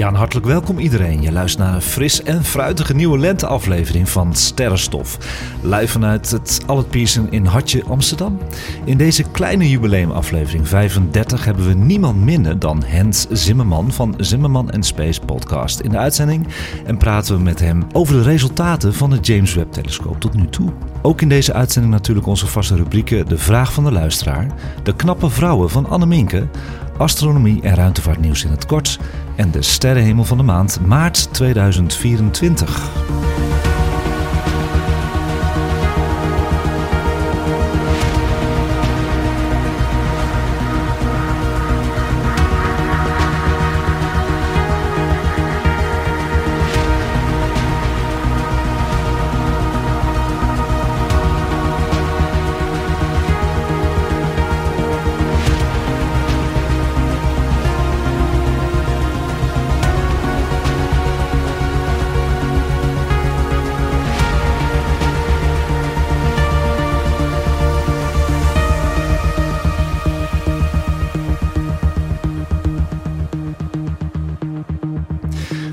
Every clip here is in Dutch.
Ja, en hartelijk welkom iedereen. Je luistert naar een fris en fruitige nieuwe lenteaflevering van Sterrenstof. Live vanuit het Albert Pierson in Hartje, Amsterdam. In deze kleine jubileumaflevering 35 hebben we niemand minder dan Hens Zimmerman van Zimmerman Space Podcast in de uitzending. En praten we met hem over de resultaten van het James Webb Telescoop tot nu toe. Ook in deze uitzending natuurlijk onze vaste rubrieken De Vraag van de Luisteraar, De Knappe Vrouwen van Anne Minke, Astronomie en ruimtevaartnieuws in het kort en de sterrenhemel van de maand maart 2024.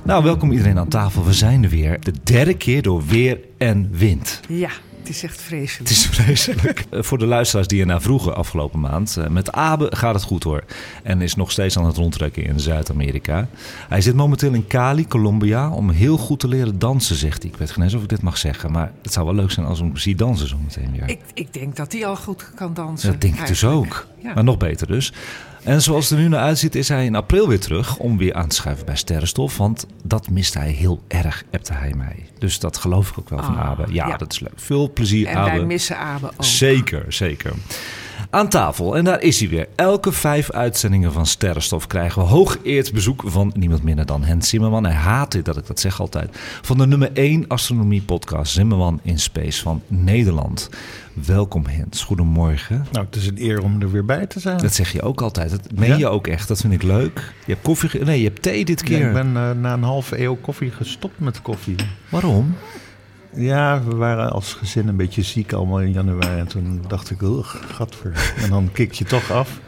Nou, welkom iedereen aan tafel. We zijn er weer. De derde keer door weer en wind. Ja, het is echt vreselijk. Het is vreselijk. Eh, Voor de luisteraars die ernaar vroegen afgelopen maand. eh, Met Abe gaat het goed hoor. En is nog steeds aan het rondtrekken in Zuid-Amerika. Hij zit momenteel in Cali, Colombia. Om heel goed te leren dansen, zegt hij. Ik weet geen eens of ik dit mag zeggen. Maar het zou wel leuk zijn als ik hem zie dansen zo meteen weer. Ik, ik denk dat hij al goed kan dansen. Dat denk ik dus ook. Ja. Maar nog beter dus. En zoals het er nu naar uitziet, is hij in april weer terug om weer aan te schuiven bij Sterrenstof. Want dat mist hij heel erg, appte hij mij. Dus dat geloof ik ook wel van Ah, Abe. Ja, ja. dat is leuk. Veel plezier, En Abe. wij missen Abe ook. Zeker, zeker. Aan tafel, en daar is hij weer. Elke vijf uitzendingen van Sterrenstof krijgen we hoogeerd bezoek van niemand minder dan Hens Zimmerman. Hij haat dit dat ik dat zeg altijd. Van de nummer 1 astronomie podcast Zimmerman in Space van Nederland. Welkom Hens, goedemorgen. Nou, het is een eer om er weer bij te zijn. Dat zeg je ook altijd. Dat meen Ja? je ook echt. Dat vind ik leuk. Je hebt koffie... Nee, je hebt thee dit Ja, keer. ik ben eh, na een halve eeuw koffie gestopt met koffie. Waarom? Ja, we waren als gezin een beetje ziek allemaal in januari. En toen dacht ik, gadver. En dan kik je toch af.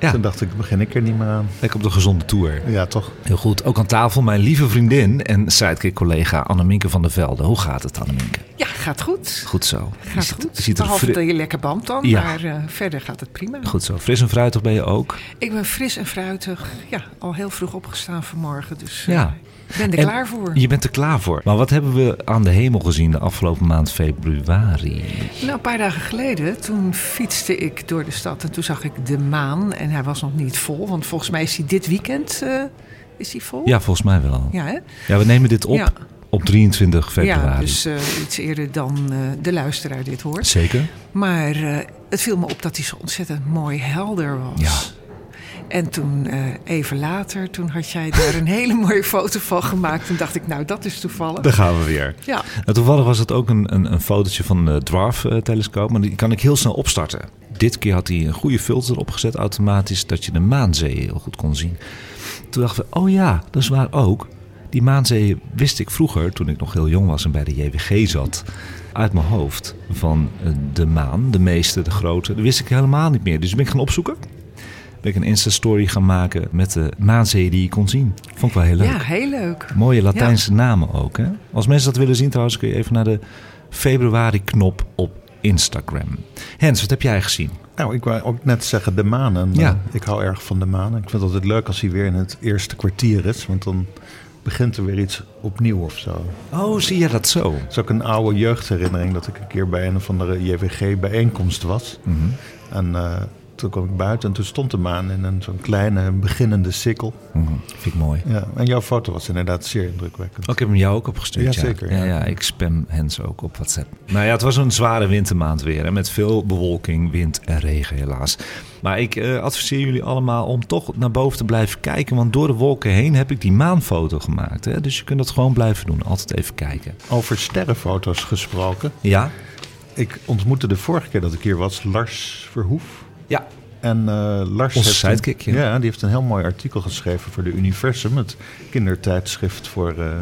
Ja. Toen dacht ik, begin ik er niet meer aan. Lekker op de gezonde tour. Ja, toch? Heel goed. Ook aan tafel mijn lieve vriendin en sidekick-collega Anneminke van der Velde. Hoe gaat het, Anneminke? Ja, gaat goed. Goed zo. Je Gaat ziet- goed. je ziet er Behalve fri- dat je lekker band dan, Ja. maar eh, verder gaat het prima. Goed zo. Fris en fruitig ben je ook. Ik ben fris en fruitig. Ja, al heel vroeg opgestaan vanmorgen. Dus eh, Ja. Ik ben er En klaar voor. Je bent er klaar voor. Maar wat hebben we aan de hemel gezien de afgelopen maand februari? Nou, een paar dagen geleden, toen fietste ik door de stad en toen zag ik de maan. En hij was nog niet vol, want volgens mij is hij dit weekend eh, is hij vol. Ja, volgens mij wel. Ja, hè? Ja, we nemen dit op Ja. op 23 februari. Ja, dus eh, iets eerder dan eh, de luisteraar dit hoort. Zeker? Maar het viel me op dat hij zo ontzettend mooi helder was. Ja. En toen, eh, even later, toen had jij daar een hele mooie foto van gemaakt. Toen dacht ik, nou, dat is toevallig. Daar gaan we weer. Ja, Nou, toevallig was het ook een, een, een fotootje van de Dwarf-telescoop. Maar die kan ik heel snel opstarten. Dit keer had hij een goede filter opgezet automatisch. Dat je de maanzee heel goed kon zien. Toen dachten we, oh ja, dat is waar ook. Die maanzee wist ik vroeger, toen ik nog heel jong was en bij de JWG zat, uit mijn hoofd. Van eh, de maan, de meeste, de grote, dat wist ik helemaal niet meer. Dus ben ik gaan opzoeken. Ben ik een Insta-story gaan maken met de maanzee die je kon zien. Vond ik wel heel leuk. ja heel leuk. Mooie Latijnse namen ook. Hè? Als mensen dat willen zien trouwens, kun je even naar de februari-knop op Instagram. Hens, wat heb jij gezien? Nou, ik wou ook net zeggen de maan. En, Ja. eh, ik hou erg van de maan. Ik vind het altijd leuk als hij weer in het eerste kwartier is. Want dan begint er weer iets opnieuw of zo. Oh, zie je dat zo? Het is ook een oude jeugdherinnering dat ik een keer bij een of andere JVG-bijeenkomst was. Mhm. En eh, toen kwam ik buiten en toen stond de maan in een zo'n kleine beginnende sikkel. Mhm, Vind ik mooi. Ja, en jouw foto was inderdaad zeer indrukwekkend. Oh, ik heb hem jou ook opgestuurd. Ja, zeker, Ja, ja. ja, ik spam Hens ook op WhatsApp. Nou ja, het was een zware wintermaand weer. Hè, met veel bewolking, wind en regen helaas. Maar ik eh, adviseer jullie allemaal om toch naar boven te blijven kijken. Want door de wolken heen heb ik die maanfoto gemaakt. Hè, dus je kunt dat gewoon blijven doen. Altijd even kijken. Over sterrenfoto's gesproken. Ja? Ik ontmoette de vorige keer dat ik hier was Lars Verhoef. Ja. En eh, Lars Onze heeft een- sidekick, ja. ja, die heeft een heel mooi artikel geschreven voor de Universum, het kindertijdschrift voor eh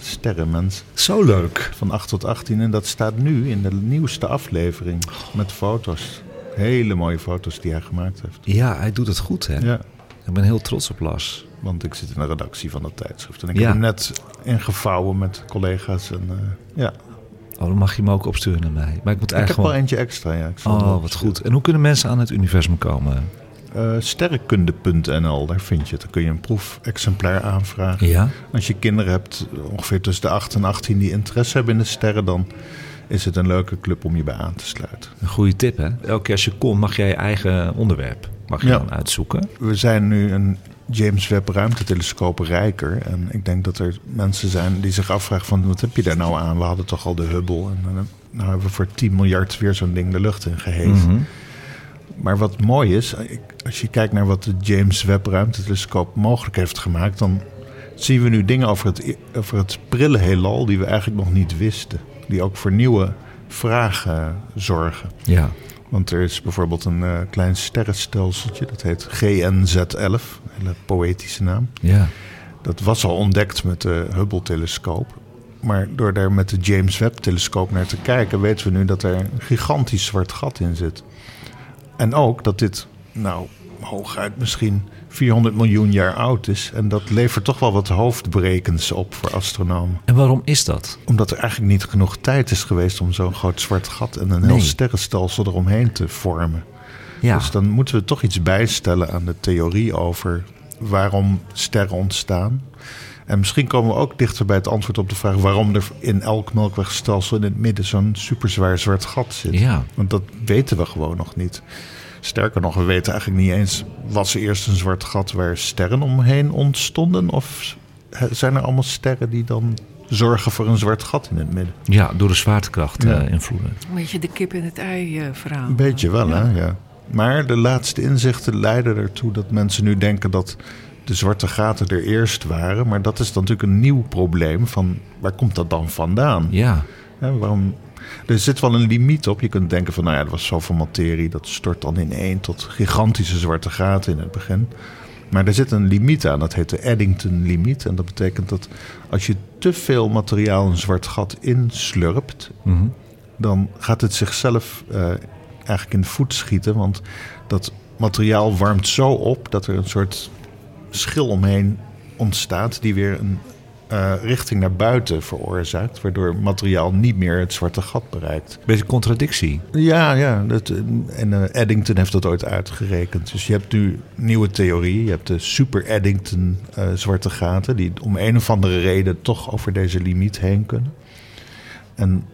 sterrenmensen. Zo leuk. Van 8 tot 18. En dat staat nu in de nieuwste aflevering met foto's. Hele mooie foto's die hij gemaakt heeft. Ja, hij doet het goed hè. Ja, Ik ben heel trots op Lars. want ik zit in de redactie van dat tijdschrift. En ik Ja. heb hem net ingevouwen met collega's. En, eh, ja. Oh, dan mag je hem ook opsturen naar mij. Maar ik moet Ik heb eigenlijk wel eentje extra. Ja. Ik Oh, wat goed. En hoe kunnen mensen aan het universum komen? Eh, sterrenkunde.nl, daar vind je het. Dan kun je een proefexemplaar aanvragen. Ja? Als je kinderen hebt, ongeveer tussen de 8 en 18, die interesse hebben in de sterren, dan is het een leuke club om je bij aan te sluiten. Een goede tip, hè? Elke keer als je komt, mag jij je eigen onderwerp mag je Ja. dan uitzoeken. We zijn nu een James Webb ruimtetelescoop rijker. En ik denk dat er mensen zijn die zich afvragen van wat heb je daar nou aan? We hadden toch al de Hubble. En dan nou hebben we voor 10 miljard weer zo'n ding de lucht in gehezen. Mhm. Maar wat mooi is, als je kijkt naar wat de James Webb ruimtetelescoop mogelijk heeft gemaakt, dan zien we nu dingen over het, over het prille heelal die we eigenlijk nog niet wisten. Die ook voor nieuwe vragen zorgen. Ja. Want er is bijvoorbeeld een eh, klein sterrenstelseltje, dat heet GNZ11, een hele poëtische naam. Ja. Dat was al ontdekt met de Hubble-telescoop. Maar door daar met de James Webb-telescoop naar te kijken, weten we nu dat er een gigantisch zwart gat in zit. En ook dat dit, nou, hooguit misschien 400 miljoen jaar oud is. En dat levert toch wel wat hoofdbrekens op voor astronomen. En waarom is dat? Omdat er eigenlijk niet genoeg tijd is geweest om zo'n groot zwart gat en een heel Nee. sterrenstelsel eromheen te vormen. Ja. Dus dan moeten we toch iets bijstellen aan de theorie over waarom sterren ontstaan. En misschien komen we ook dichter bij het antwoord op de vraag waarom er in elk melkwegstelsel in het midden zo'n superzwaar zwart gat zit. Ja. Want dat weten we gewoon nog niet. Sterker nog, we weten eigenlijk niet eens, was er eerst een zwart gat waar sterren omheen ontstonden? Of zijn er allemaal sterren die dan zorgen voor een zwart gat in het midden? Ja, door de zwaartekracht Ja. eh, invloeden. Een beetje de kip in het ei eh, verhaal. Een beetje wel, hè? Ja. Maar de laatste inzichten leiden ertoe dat mensen nu denken dat de zwarte gaten er eerst waren. Maar dat is dan natuurlijk een nieuw probleem van waar komt dat dan vandaan? Ja. Hè, waarom? Er zit wel een limiet op. Je kunt denken van, nou ja, er was zoveel materie, dat stort dan in één tot gigantische zwarte gaten in het begin. Maar er zit een limiet aan, dat heet de Eddington-limiet. En dat betekent dat als je te veel materiaal een zwart gat inslurpt, Mhm. dan gaat het zichzelf eh, eigenlijk in de voet schieten. Want dat materiaal warmt zo op dat er een soort schil omheen ontstaat, die weer een eh, richting naar buiten veroorzaakt, waardoor materiaal niet meer het zwarte gat bereikt. Beetje contradictie. Ja, ja. Dat, en eh, Eddington heeft dat ooit uitgerekend. Dus je hebt nu nieuwe theorieën. Je hebt de super Eddington eh, zwarte gaten, die om een of andere reden toch over deze limiet heen kunnen. En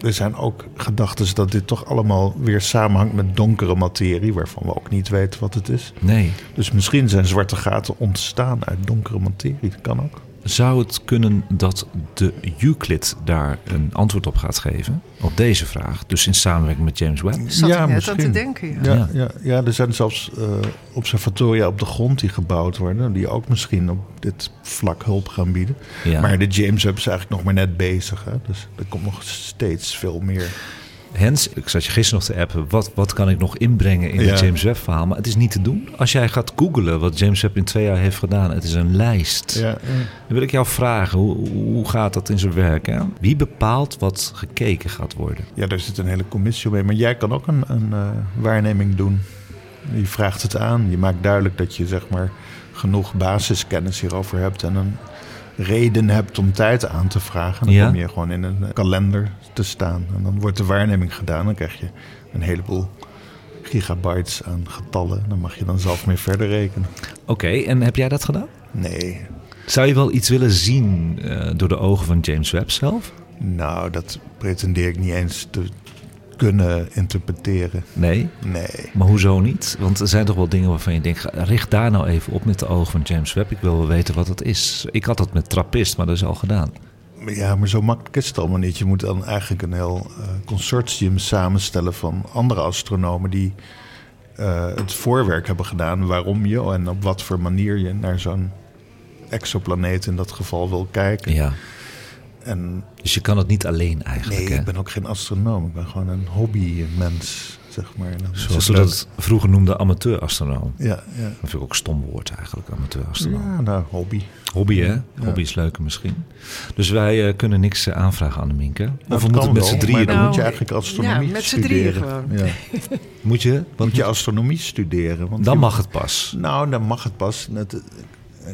er zijn ook gedachten dat dit toch allemaal weer samenhangt met donkere materie, waarvan we ook niet weten wat het is. Nee. Dus misschien zijn zwarte gaten ontstaan uit donkere materie. Dat kan ook. Zou het kunnen dat de Euclid daar een antwoord op gaat geven? Op deze vraag. Dus in samenwerking met James Webb? Zat Ja, net aan misschien. te denken. Ja. Ja, Ja. ja. Ja, er zijn zelfs eh, observatoria op de grond die gebouwd worden, die ook misschien op dit vlak hulp gaan bieden. Ja. Maar de James Webb is eigenlijk nog maar net bezig. Hè? Dus er komt nog steeds veel meer. Hens, ik zat je gisteren nog te appen. Wat, wat kan ik nog inbrengen in Ja. het James Webb verhaal? Maar het is niet te doen. Als jij gaat googlen wat James Webb in twee jaar heeft gedaan. Het is een lijst. Ja, Dan wil ik jou vragen, hoe, hoe gaat dat in zijn werk? Hè? Wie bepaalt wat gekeken gaat worden? ja, daar zit een hele commissie mee. Maar jij kan ook een, een eh, waarneming doen. Je vraagt het aan. Je maakt duidelijk dat je zeg maar, genoeg basiskennis hierover hebt. En een reden hebt om tijd aan te vragen. Dan Ja. kom je gewoon in een kalender te staan. En dan wordt de waarneming gedaan. Dan krijg je een heleboel gigabytes aan getallen. Dan mag je dan zelf mee verder rekenen. Oké, en heb jij dat gedaan? Nee, Zou je wel iets willen zien eh, door de ogen van James Webb zelf? nou, dat pretendeer ik niet eens te kunnen interpreteren. Nee? Nee. Maar hoezo niet? Want er zijn toch wel dingen waarvan je denkt... richt daar nou even op met de ogen van James Webb. Ik wil wel weten wat het is. Ik had dat met trappist, maar dat is al gedaan. Ja, maar zo makkelijk is het allemaal niet. Je moet dan eigenlijk een heel uh, consortium samenstellen van andere astronomen die uh, het voorwerk hebben gedaan waarom je en op wat voor manier je naar zo'n exoplaneet in dat geval wil kijken. Ja. En, dus je kan het niet alleen eigenlijk. Nee, hè? ik ben ook geen astronoom. Ik ben gewoon een hobbymens, zeg maar. Dan Zoals ze dat vroeger noemden, amateur-astronoom. Ja, ja. Dat vind ik ook een stom woord eigenlijk, amateur-astronoom. Ja, nou, hobby. Hobby, hè? Hobby is leuker misschien. Dus wij uh, kunnen niks uh, aanvragen aan de Minke. Nou, of we moeten met z'n drieën dan doen. moet je eigenlijk astronomie ja, met z'n studeren. drieën gewoon. Ja. moet je? Wat moet je astronomie studeren? Want dan je, mag het pas. Nou, dan mag het pas.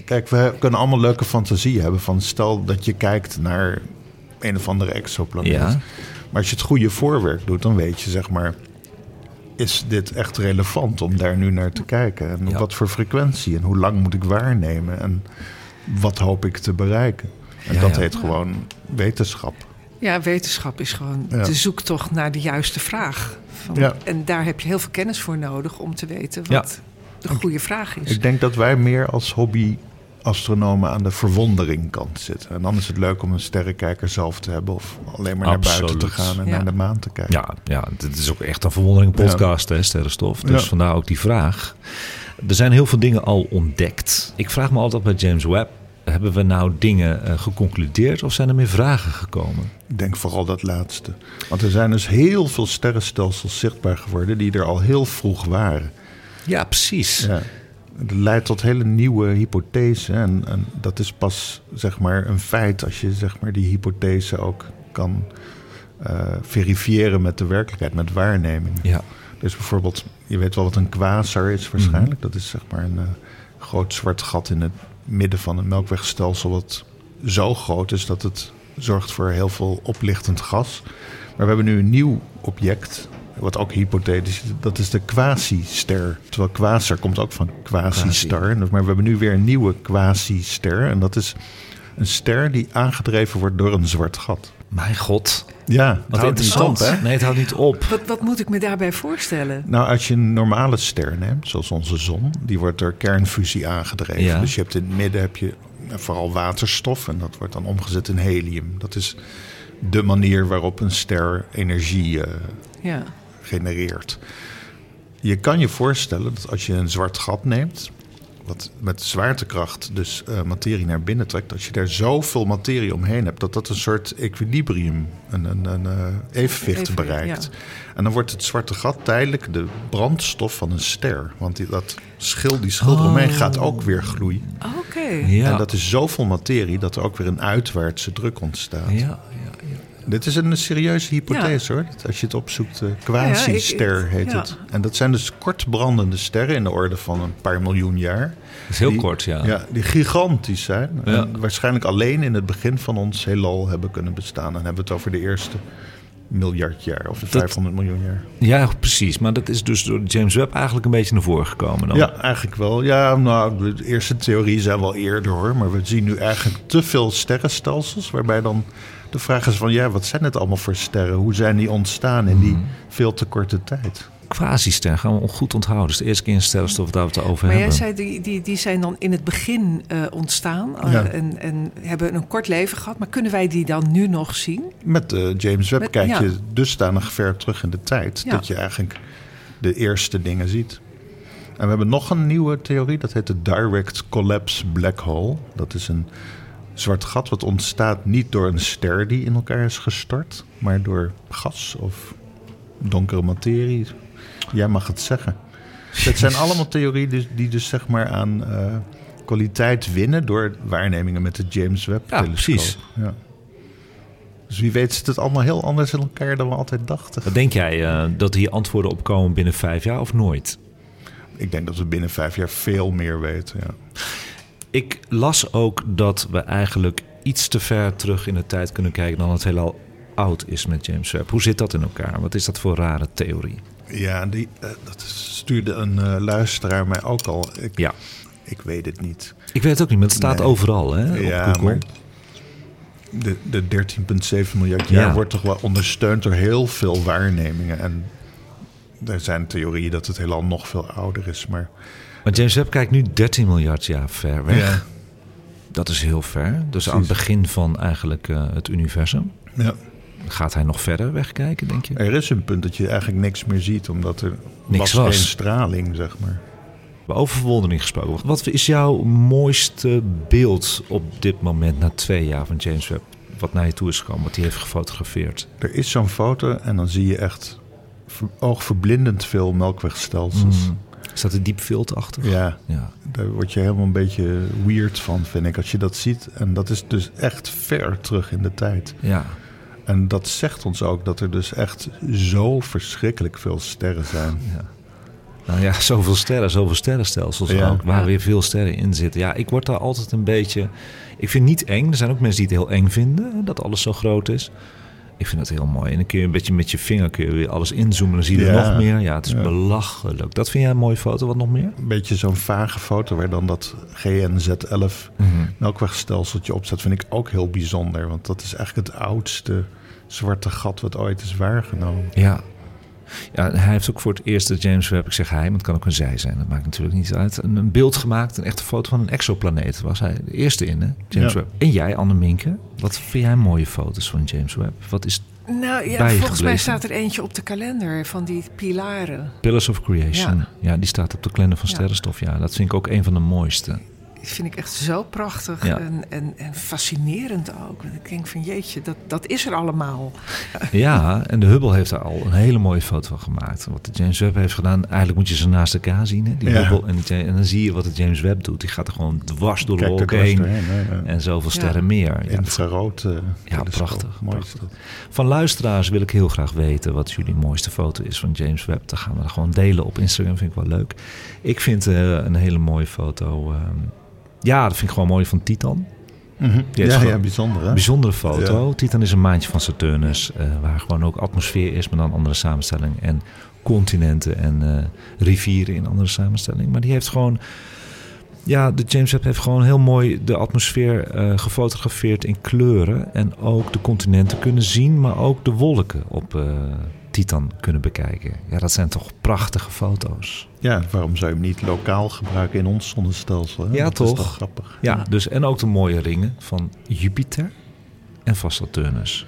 Kijk, we kunnen allemaal leuke fantasie hebben. Van stel dat je kijkt naar een of andere exoplaneet. Ja. Maar als je het goede voorwerk doet, dan weet je zeg maar... is dit echt relevant om daar nu naar te kijken? En Ja. wat voor frequentie? En hoe lang moet ik waarnemen? En wat hoop ik te bereiken? En Ja, dat ja. heet gewoon wetenschap. Ja, wetenschap is gewoon Ja. de zoektocht naar de juiste vraag. Van, Ja. En daar heb je heel veel kennis voor nodig om te weten wat de goede vraag is. Ik denk dat wij meer als hobby astronomen aan de verwondering kant zitten. En dan is het leuk om een sterrenkijker zelf te hebben... of alleen maar naar buiten te gaan en Ja. naar de maan te kijken. Ja, ja, dit is ook echt een verwondering podcast, hè, Sterrenstof. Dus Ja. vandaar ook die vraag. Er zijn heel veel dingen al ontdekt. Ik vraag me altijd bij James Webb... hebben we nou dingen eh, geconcludeerd of zijn er meer vragen gekomen? Ik denk vooral dat laatste. Want er zijn dus heel veel sterrenstelsels zichtbaar geworden... die er al heel vroeg waren. Ja, precies. Ja. Dat leidt tot hele nieuwe hypothesen. En, en dat is pas zeg maar, een feit als je zeg maar, die hypothese ook kan eh, verifiëren met de werkelijkheid, met waarneming. Ja. Dus bijvoorbeeld, je weet wel wat een quasar is waarschijnlijk. Dat is zeg maar een eh, groot zwart gat in het midden van een melkwegstelsel... wat zo groot is dat het zorgt voor heel veel oplichtend gas. Maar we hebben nu een nieuw object, wat ook hypothetisch is. Dat is de quasi-ster. Terwijl quasar komt ook van quasi-star. Maar we hebben nu weer een nieuwe quasi-ster. En dat is een ster die aangedreven wordt door een zwart gat. Mijn god. Ja, het Wat houdt niet interessant, op, hè? Nee, het houdt niet op. Wat, wat moet ik me daarbij voorstellen? Nou, als je een normale ster neemt, zoals onze zon, die wordt door kernfusie aangedreven. Ja. Dus je hebt in het midden heb je vooral waterstof en dat wordt dan omgezet in helium. Dat is de manier waarop een ster energie eh, Ja. Genereert. Je kan je voorstellen dat als je een zwart gat neemt, wat met zwaartekracht dus eh, materie naar binnen trekt, als je daar zoveel materie omheen hebt, dat dat een soort equilibrium, een, een, een eh, evenwicht Even, bereikt. ja. En dan wordt het zwarte gat tijdelijk de brandstof van een ster. Want die, dat schil, die schil eromheen gaat ook weer gloeien. Oké. Ja. En dat is zoveel materie dat er ook weer een uitwaartse druk ontstaat. Ja. Dit is een serieuze hypothese hoor. Als je het opzoekt, Ja, quasi-ster ik- heet ja. het. En dat zijn dus kortbrandende sterren in de orde van een paar miljoen jaar. Dat is heel Die- kort, ja. Ja, die gigantisch zijn. Ja. En waarschijnlijk alleen in het begin van ons heelal hebben kunnen bestaan. En dan hebben we het over de eerste miljard jaar of de 500 miljoen jaar. Ja, precies. Maar dat is dus door James Webb eigenlijk een beetje naar voren gekomen dan. Ja, eigenlijk wel. Ja, nou, de eerste theorie zijn wel eerder hoor. Maar we zien nu eigenlijk te veel sterrenstelsels. Waarbij dan de vraag is van, ja, wat zijn het allemaal voor sterren? Hoe zijn die ontstaan in die veel te korte tijd? Quasi-ster gaan we goed onthouden. Dus de eerste keer in sterrenstof dat we het over Maar jij hebben. zei, die, die, die zijn dan in het begin eh, ontstaan eh, Ja. en, en hebben een kort leven gehad. Maar kunnen wij die dan nu nog zien? Met eh, James Webb Met- kijk ja. je dusdanig ver terug in de tijd... Ja. dat je eigenlijk de eerste dingen ziet. En we hebben nog een nieuwe theorie, dat heet de Direct Collapse Black Hole. Dat is een zwart gat wat ontstaat niet door een ster die in elkaar is gestort... maar door gas of donkere materie. Jij mag het zeggen. Het zijn allemaal theorieën die, die dus zeg maar aan eh, kwaliteit winnen... door waarnemingen met de James Ja, Webb-telescoop. precies. Ja. Dus wie weet zit het allemaal heel anders in elkaar dan we altijd dachten. Wat denk jij eh, dat hier antwoorden op komen binnen vijf jaar of nooit? Ik denk dat we binnen vijf jaar veel meer weten. Ja. Ik las ook dat we eigenlijk iets te ver terug in de tijd kunnen kijken dan het heelal oud is met James Webb. Hoe zit dat in elkaar? Wat is dat voor rare theorie? Ja, die, eh, dat stuurde een eh, luisteraar mij ook al. Ik, Ja. ik weet het niet. Ik weet het ook niet, maar het staat Nee. overal hè, op ja, Google. maar de, de 13,7 miljard jaar Ja. wordt toch wel ondersteund door heel veel waarnemingen. En er zijn theorieën dat het heelal nog veel ouder is. Maar Maar James Webb kijkt nu 13 miljard jaar ver weg. Ja. Dat is heel ver. Dus aan het begin van eigenlijk eh, het universum. ja, Gaat hij nog verder wegkijken, denk je? er is een punt dat je eigenlijk niks meer ziet, omdat er Niks was, was. geen straling, zeg maar. Over verwondering gesproken. Wat is jouw mooiste beeld op dit moment na twee jaar van James Webb? Wat naar je toe is gekomen, wat hij heeft gefotografeerd? Er is zo'n foto en dan zie je echt ver- oogverblindend veel melkwegstelsels. Mm. Staat er diep filter achter? Ja, ja. daar word je helemaal een beetje weird van, vind ik, als je dat ziet. En dat is dus echt ver terug in de tijd. Ja. En dat zegt ons ook dat er dus echt zo verschrikkelijk veel sterren zijn. Nou ja, zoveel sterren, zoveel sterrenstelsels Ja. ook, waar Ja. weer veel sterren in zitten. Ja, ik word daar altijd een beetje... Ik vind het niet eng. Er zijn ook mensen die het heel eng vinden, dat alles zo groot is. Ik vind het heel mooi. En dan kun je een beetje met je vinger kun je weer alles inzoomen. Dan zie je er Ja. nog meer. Ja, het is Ja. belachelijk. Dat vind jij een mooie foto. Wat nog meer? Een beetje zo'n vage foto waar dan dat GNZ11 melkwegstelseltje op staat, vind ik ook heel bijzonder. Want dat is eigenlijk het oudste zwarte gat wat ooit is waargenomen. Ja. Ja, hij heeft ook voor het eerst de James Webb, ik zeg hij, maar het kan ook een zij zijn, dat maakt natuurlijk niet uit, een, een beeld gemaakt, een echte foto van een exoplaneet. Was hij de eerste in, hè? James Ja. Webb. En jij, Anne Minke, wat vind jij mooie foto's van James Webb? Wat is Nou ja, volgens mij staat er eentje op de kalender van die pilaren. Pillars of Creation? Ja, Ja. die staat op de kalender van Ja. Sterrenstof. Ja, dat vind ik ook een van de mooiste. Vind ik echt zo prachtig Ja. en, en, en fascinerend ook. Ik denk van jeetje, dat, dat is er allemaal. Ja, en de Hubble heeft daar al een hele mooie foto van gemaakt. Wat de James Webb heeft gedaan, eigenlijk moet je ze naast elkaar zien. Hè? Die Ja. Hubble en, de Ja- en dan zie je wat de James Webb doet. Die gaat er gewoon dwars door de wolken heen. doorheen. hè, ja. En zoveel sterren meer. Ja, Infrarood. eh, Ja, telescoop. prachtig, Mooi prachtig. Van luisteraars wil ik heel graag weten wat jullie mooiste foto is van James Webb. Dan gaan we dat gewoon delen op Instagram, vind ik wel leuk. Ik vind eh, een hele mooie foto. ehm, ja, dat vind ik gewoon mooi van Titan. Heeft Ja, ja, bijzonder hè? Bijzondere foto. Titan is een maandje van Saturnus, eh, waar gewoon ook atmosfeer is, maar dan andere samenstelling. En continenten en eh, rivieren in andere samenstelling. Maar die heeft gewoon. Ja, de James Webb heeft gewoon heel mooi de atmosfeer eh, gefotografeerd in kleuren. En ook de continenten kunnen zien, maar ook de wolken op Titan kunnen bekijken. Ja, dat zijn toch prachtige foto's. Ja, waarom zou je hem niet lokaal gebruiken in ons zonnestelsel? Hè? Ja, dat toch? is toch grappig. Ja, dus en ook de mooie ringen van Jupiter en van Saturnus.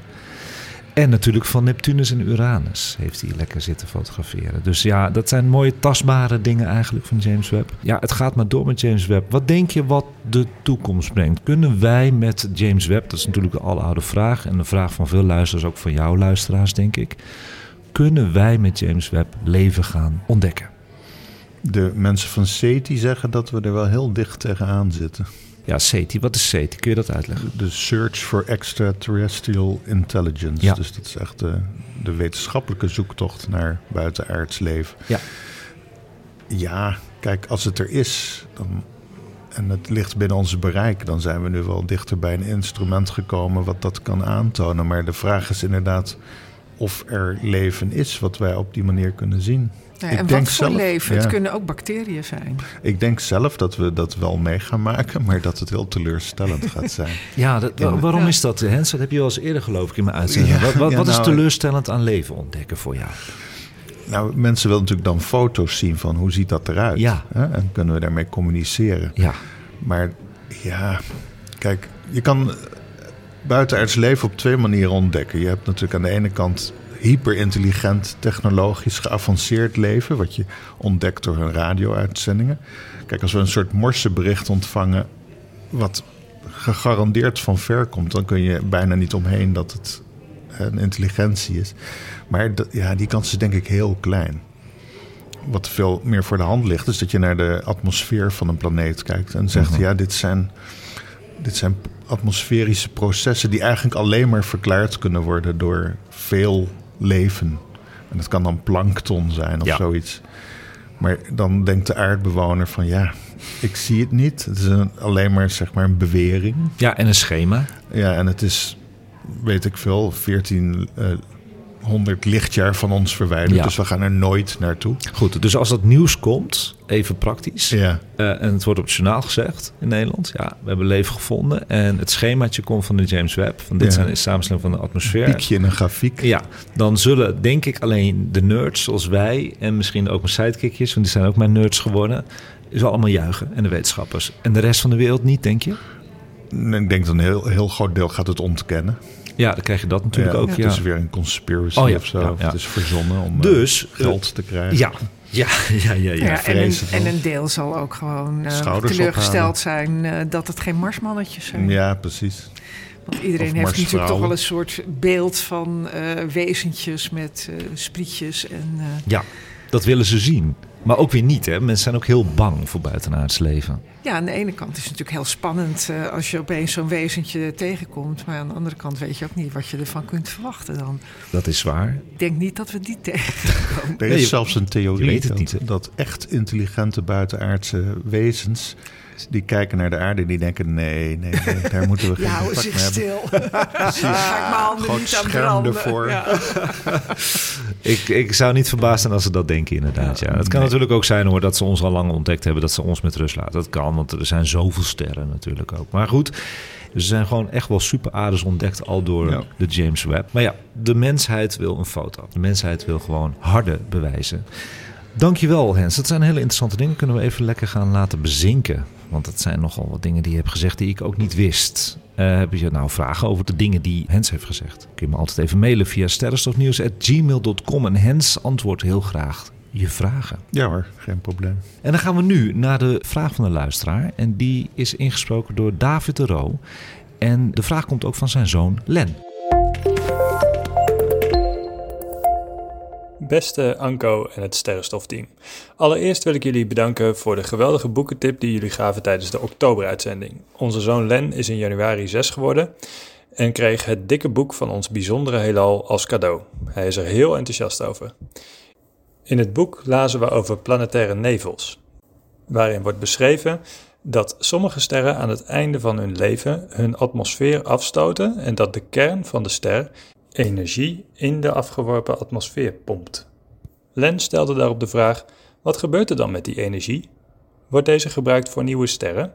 En natuurlijk van Neptunus en Uranus heeft hij lekker zitten fotograferen. Dus ja, dat zijn mooie tastbare dingen eigenlijk van James Webb. Ja, het gaat maar door met James Webb. Wat denk je wat de toekomst brengt? Kunnen wij met James Webb, dat is natuurlijk een aloude vraag... en de vraag van veel luisteraars, ook van jouw luisteraars denk ik... kunnen wij met James Webb leven gaan ontdekken? De mensen van SETI zeggen dat we er wel heel dicht tegenaan zitten. Ja, SETI, wat is SETI? Kun je dat uitleggen? De Search for Extraterrestrial Intelligence. Ja. Dus dat is echt de, de wetenschappelijke zoektocht naar buitenaards leven. Ja. Ja, kijk, als het er is dan, en het ligt binnen onze bereik, dan zijn we nu wel dichter bij een instrument gekomen wat dat kan aantonen. Maar de vraag is inderdaad of er leven is wat wij op die manier kunnen zien. Ja, Ik en denk wat voor zelf- leven? ja. Het kunnen ook bacteriën zijn. Ik denk zelf dat we dat wel mee gaan maken, maar dat het heel teleurstellend gaat zijn. Ja, dat, waarom Ja. is dat, Hens? Dat heb je wel eens eerder geloof ik in mijn uitzending. Ja, wat wat, ja, wat is nou, teleurstellend aan leven ontdekken voor jou? Nou, mensen willen natuurlijk dan foto's zien van hoe ziet dat eruit. Ja. Hè? En kunnen we daarmee communiceren. Ja, Maar ja, kijk, je kan buitenaards leven op twee manieren ontdekken. Je hebt natuurlijk aan de ene kant hyperintelligent, technologisch geavanceerd leven, wat je ontdekt door hun radio-uitzendingen. Kijk, als we een soort morsebericht ontvangen, wat gegarandeerd van ver komt, dan kun je bijna niet omheen dat het een intelligentie is. Maar ja, die kans is denk ik heel klein. Wat veel meer voor de hand ligt, is dat je naar de atmosfeer van een planeet kijkt en zegt: Mhm. ja, dit zijn, dit zijn atmosferische processen die eigenlijk alleen maar verklaard kunnen worden door veel leven. En dat kan dan plankton zijn of Ja. zoiets. Maar dan denkt de aardbewoner van ja, ik zie het niet. Het is een, alleen maar zeg maar een bewering. ja en een schema. Ja, en het is, weet ik veel, 14 eh, 100 lichtjaar van ons verwijderd. Ja. Dus we gaan er nooit naartoe. Goed, dus als dat nieuws komt, even praktisch. Ja. eh, en het wordt op het journaal gezegd in Nederland. Ja, we hebben leven gevonden. En het schemaatje komt van de James Webb. Van dit Ja. zijn de samenstelling van de atmosfeer. Piekje in een grafiek. Ja, dan zullen denk ik alleen de nerds zoals wij... en misschien ook mijn sidekickjes, want die zijn ook mijn nerds geworden... zullen allemaal juichen. En de wetenschappers. En de rest van de wereld niet, denk je? Ik denk dat een heel, heel groot deel gaat het ontkennen. Ja, dan krijg je dat natuurlijk Ja, ook. Het is weer een conspiracy Oh ja, of zo. ja, Of ja. Het is verzonnen om eh, Dus, geld te krijgen. Ja, ja, ja, ja. ja. Ja, en, een, en een deel zal ook gewoon eh, teleurgesteld zijn eh, dat het geen marsmannetjes zijn. Ja, precies. Want iedereen Of heeft natuurlijk toch wel een soort beeld van eh, wezentjes met eh, sprietjes. En, eh, Ja, dat willen ze zien. Maar ook weer niet, hè. Mensen zijn ook heel bang voor buitenaards leven. ja, aan de ene kant is het natuurlijk heel spannend eh, als je opeens zo'n wezentje tegenkomt. Maar aan de andere kant weet je ook niet wat je ervan kunt verwachten dan. Dat is waar. Ik denk niet dat we die tegenkomen. Er is zelfs een theorie niet, dat echt intelligente buitenaardse wezens... die kijken naar de aarde en die denken... nee, nee, nee daar moeten we geen Ja, hou contact zich mee hebben. stil. Ga ik mijn handen Groot niet aan branden. ervoor. Ja. Ik, ik zou niet verbaasd zijn als ze dat denken, inderdaad. Ja. Het kan Nee. natuurlijk ook zijn hoor dat ze ons al lang ontdekt hebben, dat ze ons met rust laten. Dat kan, want er zijn zoveel sterren natuurlijk ook. Maar goed, er zijn gewoon echt wel super aardes ontdekt al door Ja. de James Webb. Maar ja, de mensheid wil een foto. De mensheid wil gewoon harde bewijzen. Dankjewel, Hens. Dat zijn hele interessante dingen. Kunnen we even lekker gaan laten bezinken. Want dat zijn nogal wat dingen die je hebt gezegd die ik ook niet wist. Eh, heb je nou vragen over de dingen die Hens heeft gezegd? Kun je me altijd even mailen via sterrenstofnieuws.gmail.com. En Hens antwoordt heel graag je vragen. Ja hoor, geen probleem. En dan gaan we nu naar de vraag van de luisteraar. En die is ingesproken door David de Roo. En de vraag komt ook van zijn zoon Len. Beste Anko en het Sterrenstofteam. Allereerst wil ik jullie bedanken voor de geweldige boekentip die jullie gaven tijdens de oktoberuitzending. Onze zoon Len is in januari 6 geworden en kreeg het dikke boek van ons bijzondere heelal als cadeau. Hij is er heel enthousiast over. In het boek lazen we over planetaire nevels, waarin wordt beschreven dat sommige sterren aan het einde van hun leven hun atmosfeer afstoten en dat de kern van de ster energie in de afgeworpen atmosfeer pompt. Len stelde daarop de vraag: wat gebeurt er dan met die energie? Wordt deze gebruikt voor nieuwe sterren?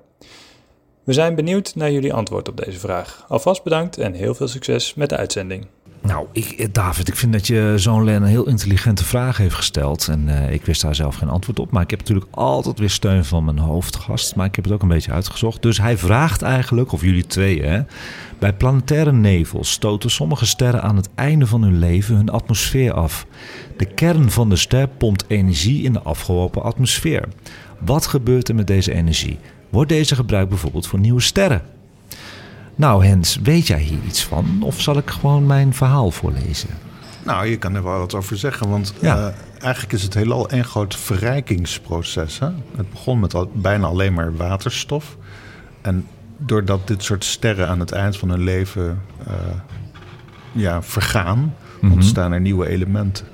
We zijn benieuwd naar jullie antwoord op deze vraag. Alvast bedankt en heel veel succes met de uitzending. Nou, ik, eh, David, ik vind dat je zo'n Len een heel intelligente vraag heeft gesteld. En eh, ik wist daar zelf geen antwoord op. Maar ik heb natuurlijk altijd weer steun van mijn hoofdgast. Maar ik heb het ook een beetje uitgezocht. Dus hij vraagt eigenlijk, of jullie tweeën, hè, bij planetaire nevels stoten sommige sterren aan het einde van hun leven hun atmosfeer af. De kern van de ster pompt energie in de afgeworpen atmosfeer. Wat gebeurt er met deze energie? Wordt deze gebruikt bijvoorbeeld voor nieuwe sterren? Nou, Hens, weet jij hier iets van? Of zal ik gewoon mijn verhaal voorlezen? Nou, je kan er wel wat over zeggen, want Ja. eh, eigenlijk is het heelal een groot verrijkingsproces. Hè? Het begon met al, bijna alleen maar waterstof. En doordat dit soort sterren aan het eind van hun leven eh, ja, vergaan, Mhm. ontstaan er nieuwe elementen.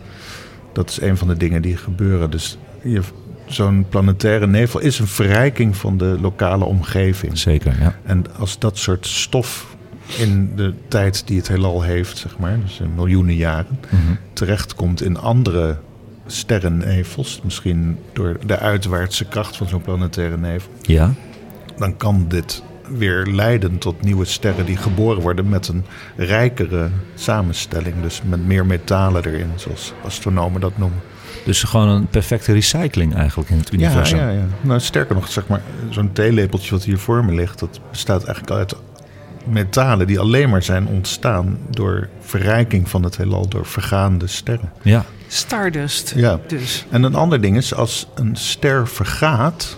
Dat is een van de dingen die gebeuren. Dus je- zo'n planetaire nevel is een verrijking van de lokale omgeving. Zeker, ja. En als dat soort stof in de tijd die het heelal heeft, zeg maar, dus in miljoenen jaren, terechtkomt in andere sterrennevels, misschien door de uitwaartse kracht van zo'n planetaire nevel, Ja? dan kan dit weer leiden tot nieuwe sterren die geboren worden met een rijkere samenstelling. Dus met meer metalen erin, zoals astronomen dat noemen. Dus gewoon een perfecte recycling eigenlijk in het Ja, universum. ja, ja. Nou, sterker nog, zeg maar, zo'n theelepeltje wat hier voor me ligt, dat bestaat eigenlijk uit metalen die alleen maar zijn ontstaan door verrijking van het heelal, door vergaande sterren. Ja. Stardust. Ja. Dus. En een ander ding is, als een ster vergaat,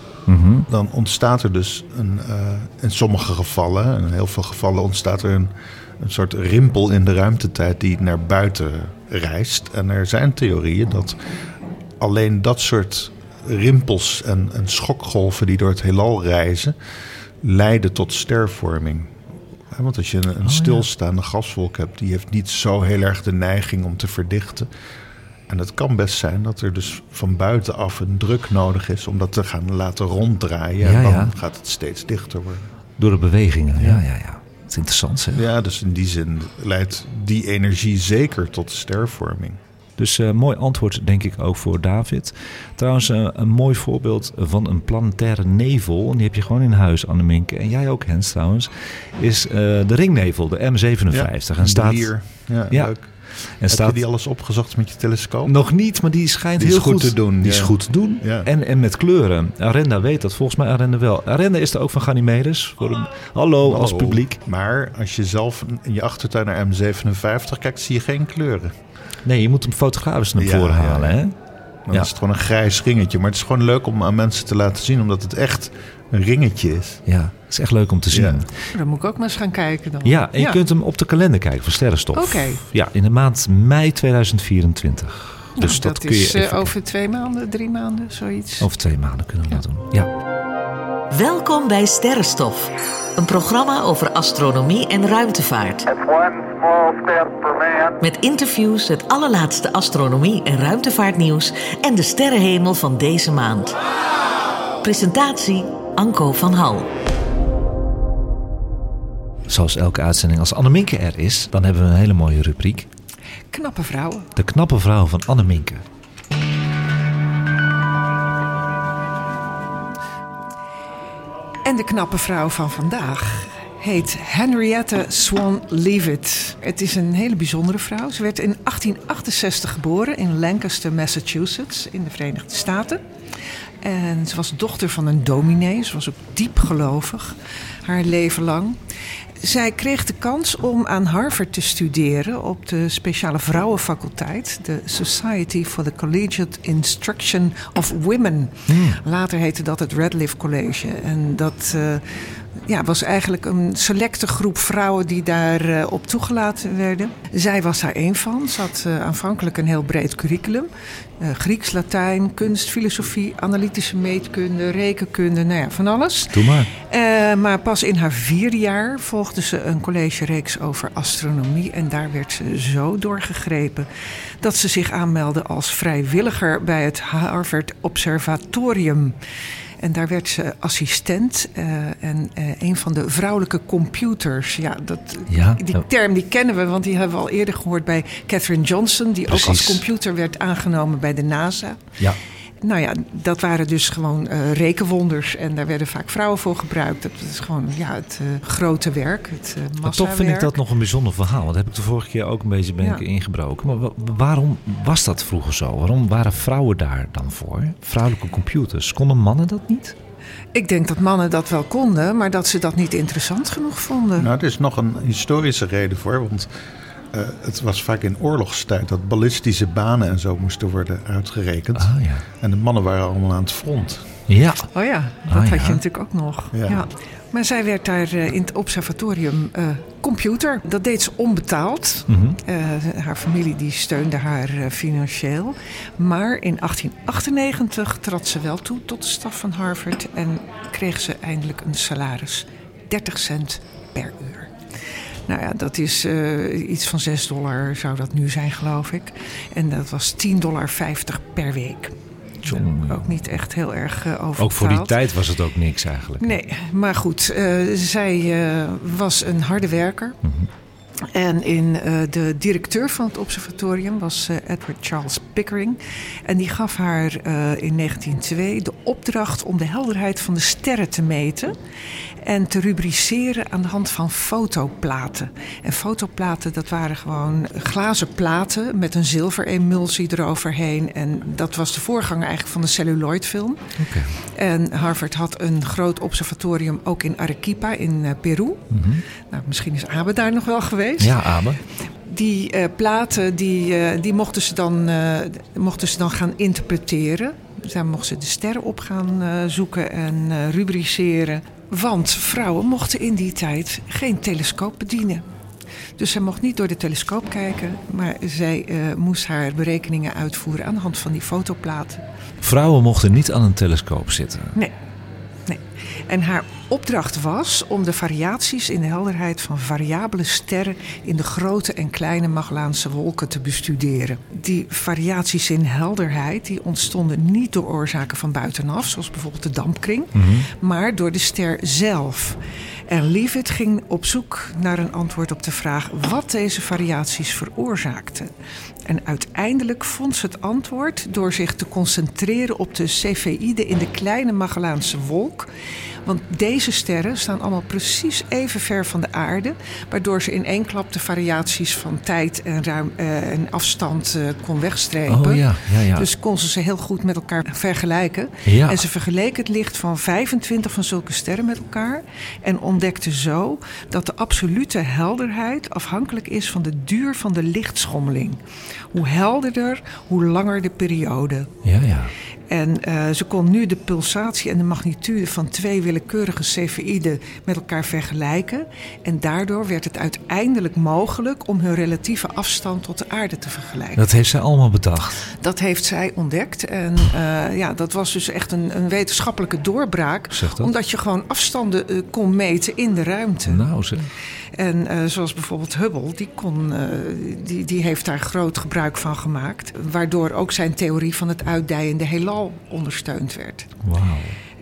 Dan ontstaat er dus een, eh, in sommige gevallen, in heel veel gevallen ontstaat er een, een soort rimpel in de ruimtetijd die naar buiten reist. En er zijn theorieën dat alleen dat soort rimpels en, en schokgolven die door het heelal reizen, leiden tot stervorming. Want als je een, een stilstaande gaswolk hebt, die heeft niet zo heel erg de neiging om te verdichten. En het kan best zijn dat er dus van buitenaf een druk nodig is om dat te gaan laten ronddraaien. Ja, en dan ja. gaat het steeds dichter worden. Door de bewegingen, ja, ja, ja. Dat is interessant zeg. Ja, dus in die zin leidt die energie zeker tot stervorming. Dus uh, mooi antwoord, denk ik, ook voor David. Trouwens, uh, een mooi voorbeeld van een planetaire nevel. En die heb je gewoon in huis, Anneminke. En jij ook, Hens, trouwens. Is uh, de ringnevel, de M57. Ja, en staat, hier. Ja, ja. leuk. En Heb staat je die alles opgezocht met je telescoop? nog niet, maar die schijnt Die is heel goed te doen, Die is goed te doen. Ja. En, en met kleuren. Arenda weet dat. Volgens mij Arenda wel. Arenda is er ook van Ganymedes. Voor een, hallo, als publiek. Maar als je zelf in je achtertuin naar M57 kijkt, zie je geen kleuren. Nee, je moet hem fotografisch naar voren halen, hè? Dan Ja. is het gewoon een grijs ringetje. Maar het is gewoon leuk om aan mensen te laten zien, omdat het echt een ringetje is. Ja, het is echt leuk om te zien. Ja. Ja, Dan moet ik ook maar eens gaan kijken dan. en je kunt hem op de kalender kijken van Sterrenstof. Oké. Ja, in de maand mei 2024. Nou, Dus dat, dat, kun je is eh, even- over twee maanden, drie maanden, zoiets. over twee maanden kunnen we dat doen. Ja. Welkom bij Sterrenstof, een programma over astronomie en ruimtevaart. Met interviews, het allerlaatste astronomie en ruimtevaartnieuws en de sterrenhemel van deze maand. Presentatie Anko van Hal. Zoals elke uitzending, als Anneminke er is, dan hebben we een hele mooie rubriek. Knappe vrouwen. De knappe vrouw van Anneminke. En de knappe vrouw van vandaag heet Henriette Swan Leavitt. Het is een hele bijzondere vrouw. Ze werd in 1868 geboren in Lancaster, Massachusetts, in de Verenigde Staten. En ze was dochter van een dominee. Ze was ook diep gelovig, haar leven lang. Zij kreeg de kans om aan Harvard te studeren op de speciale vrouwenfaculteit, de Society for the Collegiate Instruction of Women. Later heette dat het Radcliffe College. En dat eh, ja, was eigenlijk een selecte groep vrouwen die daar eh, op toegelaten werden. Zij was daar één van. Ze had eh, aanvankelijk een heel breed curriculum. Eh, Grieks, Latijn, kunst, filosofie, analytische meetkunde, rekenkunde, nou ja, van alles. Doe maar. Maar pas in haar vierde jaar volgde ze een collegereeks over astronomie. En daar werd ze zo doorgegrepen dat ze zich aanmeldde als vrijwilliger bij het Harvard Observatorium. En daar werd ze assistent eh, en eh, een van de vrouwelijke computers. Ja, dat, Ja, die term die kennen we, want die hebben we al eerder gehoord bij Catherine Johnson, die ook als computer werd aangenomen bij de NASA. Ja. Nou ja, dat waren dus gewoon eh, rekenwonders. En daar werden vaak vrouwen voor gebruikt. Dat is gewoon ja, het eh, grote werk, het uh, Maar massawerk. toch vind ik dat nog een bijzonder verhaal. Want dat heb ik de vorige keer ook een beetje ben Ja. ingebroken. Maar wa- waarom was dat vroeger zo? Waarom waren vrouwen daar dan voor? Vrouwelijke computers. Konden mannen dat niet? Ik denk dat mannen dat wel konden, maar dat ze dat niet interessant genoeg vonden. Nou, er is nog een historische reden voor. Want eh, het was vaak in oorlogstijd dat ballistische banen en zo moesten worden uitgerekend. Ah ja. En de mannen waren allemaal aan het front. Ja. Oh ja, dat Ah, had ja. je natuurlijk ook nog. Ja. Ja. Maar zij werd daar eh, in het observatorium eh, computer. Dat deed ze onbetaald. Mhm. Eh, haar familie die steunde haar financieel. Maar in 1898 trad ze wel toe tot de staf van Harvard en kreeg ze eindelijk een salaris 30 cent per uur. Nou ja, dat is eh, iets van 6 dollar zou dat nu zijn, geloof ik. En dat was 10,50 dollar per week. Ook niet echt heel erg eh overbetaald. Ook voor die tijd was het ook niks eigenlijk. Nee, maar goed, eh, zij was een harde werker. En in, eh, de directeur van het observatorium was eh, Edward Charles Pickering. En die gaf haar eh, in 1902 de opdracht om de helderheid van de sterren te meten. En te rubriceren aan de hand van fotoplaten. En fotoplaten, dat waren gewoon glazen platen met een zilveremulsie eroverheen. En dat was de voorganger eigenlijk van de celluloidfilm. Oké. En Harvard had een groot observatorium ook in Arequipa in Peru. Nou, misschien is Abe daar nog wel geweest. Ja, Abe. Die eh, platen die, eh, die mochten, ze dan, eh, mochten ze dan gaan interpreteren. Daar mochten ze de sterren op gaan zoeken en rubriceren. Want vrouwen mochten in die tijd geen telescoop bedienen. Dus zij mocht niet door de telescoop kijken, maar zij moest haar berekeningen uitvoeren aan de hand van die fotoplaten. Vrouwen mochten niet aan een telescoop zitten. Nee. nee. En haar opdracht was om de variaties in de helderheid van variabele sterren in de grote en kleine Magellaanse wolken te bestuderen. Die variaties in helderheid die ontstonden niet door oorzaken van buitenaf, zoals bijvoorbeeld de dampkring, maar door de ster zelf. En Leavitt ging op zoek naar een antwoord op de vraag wat deze variaties veroorzaakten. En uiteindelijk vond ze het antwoord door zich te concentreren op de Cepheïden in de kleine Magellaanse wolk. Want deze sterren staan allemaal precies even ver van de aarde, waardoor ze in één klap de variaties van tijd en, ruim, eh, en afstand eh, kon wegstrepen. Oh ja, ja, ja. Dus kon ze ze heel goed met elkaar vergelijken. Ja. En ze vergeleek het licht van 25 van zulke sterren met elkaar. En ontdekte zo dat de absolute helderheid afhankelijk is van de duur van de lichtschommeling. Hoe helderder, hoe langer de periode. Ja, ja. En eh, ze kon nu de pulsatie en de magnitude van twee willekeurige Cepheïden met elkaar vergelijken. En daardoor werd het uiteindelijk mogelijk om hun relatieve afstand tot de aarde te vergelijken. Dat heeft zij allemaal bedacht. Dat heeft zij ontdekt. En eh, ja, dat was dus echt een, een wetenschappelijke doorbraak. Omdat je gewoon afstanden eh, kon meten in de ruimte. Nou, zeg. En eh, zoals bijvoorbeeld Hubble, die, kon, eh, die, die heeft daar groot gebruik van gemaakt. Waardoor ook zijn theorie van het uitdijende heelal ondersteund werd. Wauw.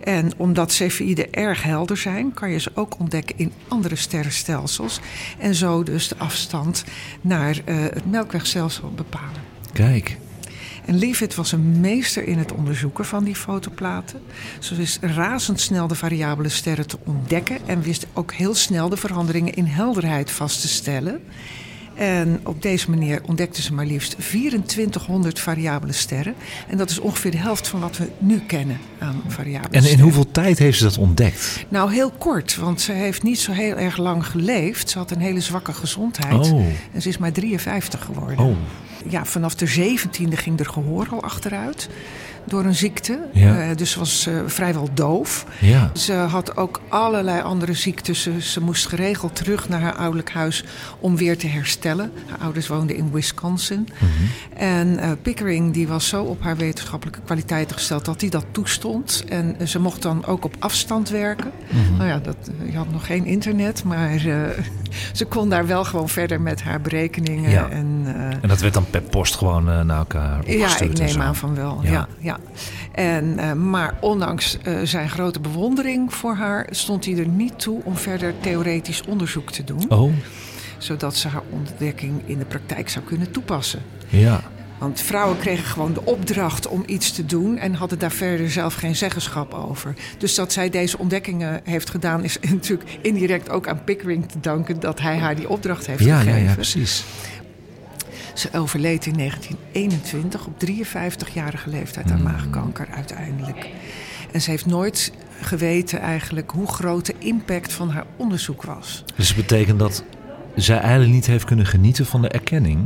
En omdat Cepheïden erg helder zijn, kan je ze ook ontdekken in andere sterrenstelsels. En zo dus de afstand naar eh, het Melkwegstelsel bepalen. Kijk. En Leavitt was een meester in het onderzoeken van die fotoplaten. Ze wist razendsnel de variabele sterren te ontdekken en wist ook heel snel de veranderingen in helderheid vast te stellen. En op deze manier ontdekte ze maar liefst 2400 variabele sterren. En dat is ongeveer de helft van wat we nu kennen aan variabele En in sterren. hoeveel tijd heeft ze dat ontdekt? Nou, heel kort, want ze heeft niet zo heel erg lang geleefd. Ze had een hele zwakke gezondheid. Oh. En ze is maar 53 geworden. Oh, Ja, vanaf de 17e ging er gehoor al achteruit door een ziekte. Ja. Eh, dus ze was eh, vrijwel doof. ja. Ze had ook allerlei andere ziektes. Ze, ze moest geregeld terug naar haar ouderlijk huis om weer te herstellen. Haar ouders woonden in Wisconsin. Mhm. En eh, Pickering die was zo op haar wetenschappelijke kwaliteiten gesteld dat hij dat toestond. En ze mocht dan ook op afstand werken. Mhm. Nou ja, dat, je had nog geen internet, maar ze kon daar wel gewoon verder met haar berekeningen. Ja. En, En dat werd dan per post gewoon naar elkaar ja, opgestuurd ik en neem aan van wel. Ja. Ja. Ja, En, eh, maar ondanks eh, zijn grote bewondering voor haar stond hij er niet toe om verder theoretisch onderzoek te doen. Oh, Zodat ze haar ontdekking in de praktijk zou kunnen toepassen. ja. Want vrouwen kregen gewoon de opdracht om iets te doen en hadden daar verder zelf geen zeggenschap over. Dus dat zij deze ontdekkingen heeft gedaan, is natuurlijk indirect ook aan Pickering te danken dat hij haar die opdracht heeft Ja, ja, gegeven. ja, precies. Ze overleed in 1921 op 53-jarige leeftijd aan Hmm. maagkanker uiteindelijk. En ze heeft nooit geweten eigenlijk hoe groot de impact van haar onderzoek was. Dus het betekent dat zij eigenlijk niet heeft kunnen genieten van de erkenning.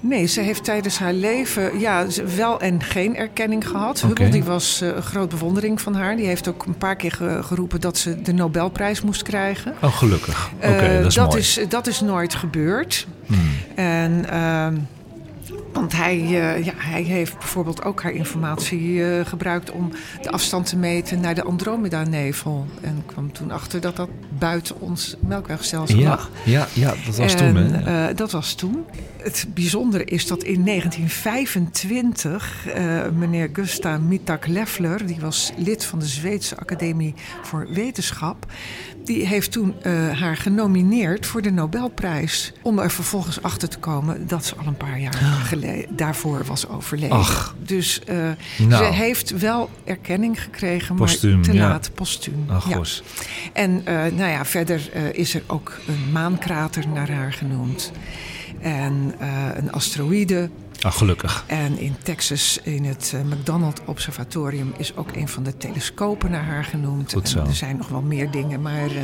Nee, ze heeft tijdens haar leven ja, wel en geen erkenning gehad. Oké. Hubble die was eh, een groot bewondering van haar. Die heeft ook een paar keer ge- geroepen dat ze de Nobelprijs moest krijgen. Oh, gelukkig. Oké, Eh, dat is mooi. is, dat is nooit gebeurd. Hmm. En, ehm, want hij, eh, ja, hij heeft bijvoorbeeld ook haar informatie eh, gebruikt om de afstand te meten naar de Andromeda-nevel. En kwam toen achter dat dat buiten ons melkwegstelsel Ja, lag. ja, ja, dat was En, toen. Hè? eh, dat was toen. Het bijzondere is dat in 1925 eh, meneer Gustav Mittag Leffler, die was lid van de Zweedse Academie voor Wetenschap, die heeft toen eh, haar genomineerd voor de Nobelprijs. Om er vervolgens achter te komen dat ze al een paar jaar gele- daarvoor was overleden. Ach. Dus eh, Nou. ze heeft wel erkenning gekregen, Postuum, maar te ja. laat postuum. Ach, Ja. En eh, nou ja, verder is er ook een maankrater naar haar genoemd. En een asteroïde. Ah, gelukkig. En in Texas, in het eh, McDonald Observatorium, is ook een van de telescopen naar haar genoemd. Goed zo. En er zijn nog wel meer dingen. Maar eh,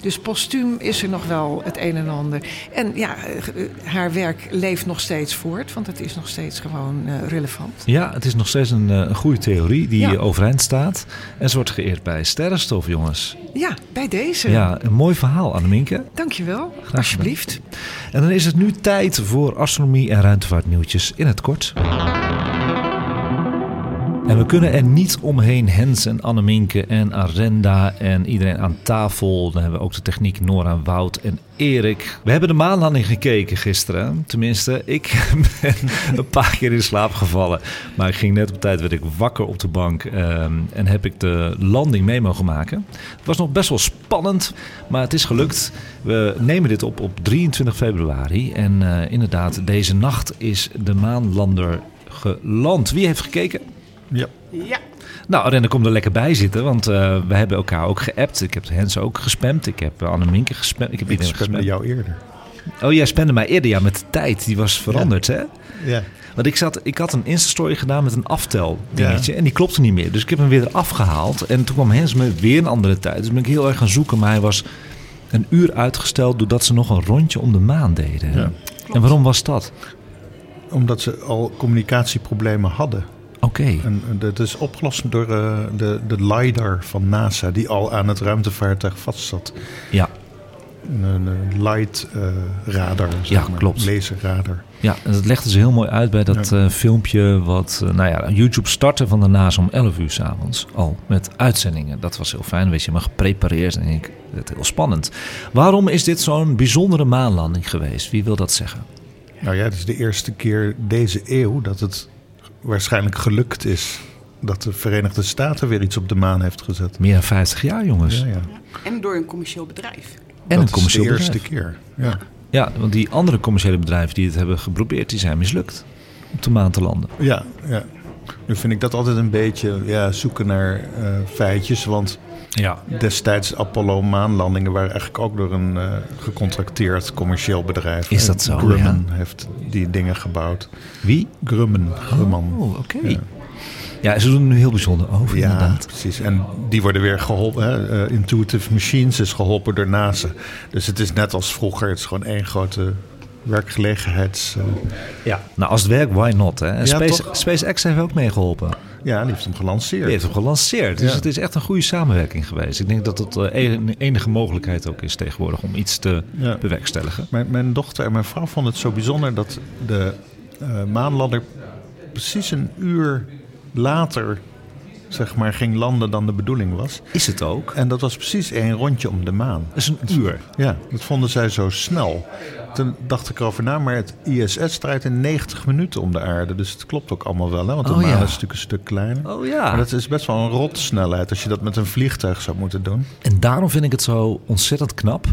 dus postuum is er nog wel het een en ander. En ja, eh, haar werk leeft nog steeds voort, want het is nog steeds gewoon relevant. Ja, het is nog steeds een, goede theorie die Ja. overeind staat. En ze wordt geëerd bij Sterrenstof, jongens. Ja, bij deze. Ja, een mooi verhaal, Anneminke. Dankjewel, gedaan. alsjeblieft. En dan is het nu tijd voor astronomie en ruimtevaartnieuwtjes in het kort. En we kunnen er niet omheen. Hens en Anneminke en Arenda en iedereen aan tafel. Dan hebben we ook de techniek Nora, Wout en Erik. We hebben de maanlanding gekeken gisteren. Tenminste, ik ben een paar keer in slaap gevallen. Maar ik ging net op tijd, werd ik wakker op de bank. ehm, en heb ik de landing mee mogen maken. Het was nog best wel spannend, maar het is gelukt. We nemen dit op op 23 februari. En eh, inderdaad, deze nacht is de maanlander geland. Wie heeft gekeken? Ja. Ja. Nou, Renne, kom er lekker bij zitten, want eh, we hebben elkaar ook geappt. Ik heb Hens ook gespamd. Ik heb Anne Minke gespamd. Ik heb Ik gespamd. jou eerder. Oh, jij spende mij eerder, ja, met de tijd. Die was veranderd, hè? Ja. Want ik, zat, ik had een Insta-story gedaan met een aftel dingetje en die klopte niet meer. Dus ik heb hem weer afgehaald en toen kwam Hens met weer een andere tijd. Dus ben ik heel erg gaan zoeken, maar hij was een uur uitgesteld doordat ze nog een rondje om de maan deden. Ja. En waarom was dat? Omdat ze al communicatieproblemen hadden. Oké. En dat is opgelost door eh, de, de LiDAR van NASA, die al aan het ruimtevaartuig vastzat. Ja, Een, een light eh, radar, zeg Ja, maar. klopt. Laserradar. Ja, en dat legden ze heel mooi uit bij dat Ja. eh, filmpje wat nou ja, YouTube startte van de NASA om 11 uur s'avonds al met uitzendingen. Dat was heel fijn, weet je, maar geprepareerd en ik het heel spannend. Waarom is dit zo'n bijzondere maanlanding geweest? Wie wil dat zeggen? Nou ja, het is de eerste keer deze eeuw dat het waarschijnlijk gelukt is dat de Verenigde Staten weer iets op de maan heeft gezet. Meer dan 50 jaar, jongens. Ja, ja. En door een commercieel bedrijf. En dat een commercieel is de bedrijf. eerste keer. Ja. Ja, want die andere commerciële bedrijven die het hebben geprobeerd, die zijn mislukt om op de maan te landen. Ja, ja. Nu vind ik dat altijd een beetje ja, zoeken naar eh, feitjes. Want Ja. destijds Apollo-maanlandingen waren eigenlijk ook door een eh, gecontracteerd commercieel bedrijf. Is dat zo, Grumman heeft die dingen gebouwd. Wie? Grumman. Grumman. Oh, oké. Ja. Ja, ze doen er nu heel bijzonder over, Ja, inderdaad. precies. En die worden weer geholpen. Hè? Eh, Intuitive Machines is geholpen door NASA. Dus het is net als vroeger. Het is gewoon één grote werkgelegenheids... eh, Ja. Nou, als het werkt, why not? Hè? En Ja, Space? SpaceX heeft ook meegeholpen. ja, die heeft hem gelanceerd. Die heeft hem gelanceerd. Dus Ja. het is echt een goede samenwerking geweest. Ik denk dat het de en- enige mogelijkheid ook is tegenwoordig om iets te Ja. bewerkstelligen. Mijn, mijn dochter en mijn vrouw vonden het zo bijzonder dat de eh, maanlander precies een uur later zeg maar, ging landen dan de bedoeling was. Is het ook? En dat was precies één rondje om de maan. Dat is een uur. Ja, dat vonden zij zo snel. Toen dacht ik erover na, maar het ISS draait in 90 minuten om de aarde. Dus het klopt ook allemaal wel, hè? want de Oh, maan ja. is natuurlijk een stuk kleiner. Oh Maar ja. dat is best wel een rotsnelheid als je dat met een vliegtuig zou moeten doen. En daarom vind ik het zo ontzettend knap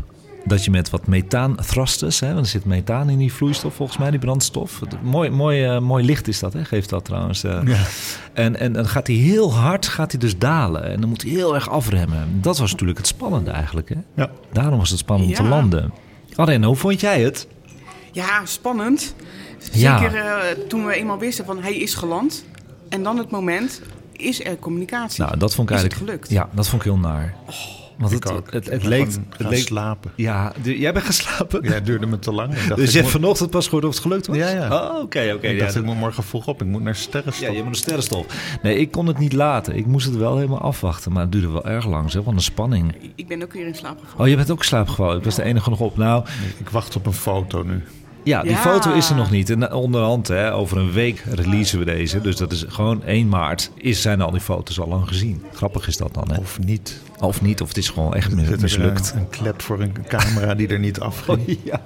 dat je met wat methaan thrusters, hè, want er zit methaan in die vloeistof volgens mij, die brandstof. Het- Mooi, mooi, eh, mooi licht is dat, hè? geeft dat trouwens. eh. Ja. En, en dan gaat hij heel hard gaat hij dus dalen en dan moet hij heel erg afremmen. Dat was natuurlijk het spannende eigenlijk. Hè? Ja. Daarom was het spannend om te Ja. landen. Arena, hoe vond jij het? Ja, spannend. Ja. Zeker eh, toen we eenmaal wisten van hij is geland. En dan het moment, is er communicatie? Nou, dat vond ik Is het eigenlijk. gelukt? Ja, dat vond ik heel naar. Want het, ook. het, het, leek. Het slapen. ja, de- jij bent geslapen. Ja, het duurde me te lang. Ik dacht, dus je hebt moet- vanochtend pas gehoord of het gelukt was? Ja, ja. Oh, oké, oké. ik ja, dacht, ik moet morgen vroeg op. Ik moet naar Ja, sterrenstof. je moet een sterrenstof. Nee, ik kon het niet laten. Ik moest het wel helemaal afwachten. Maar het duurde wel erg lang, zeg. Van de spanning. Ik ben ook weer in slaap gevallen. Oh, je bent ook slaapgevallen. Ik was de enige nog op. Nou, Ik wacht op een foto nu. Ja, die Ja. foto is er nog niet. En onderhand, hè, over een week releasen we deze. Dus dat is gewoon 1 maart. Is, zijn al die foto's al lang gezien. Grappig is dat dan, hè? Of niet. Of niet, of het is gewoon echt zit mislukt. Een, een klep voor een camera die er niet afging. Ja.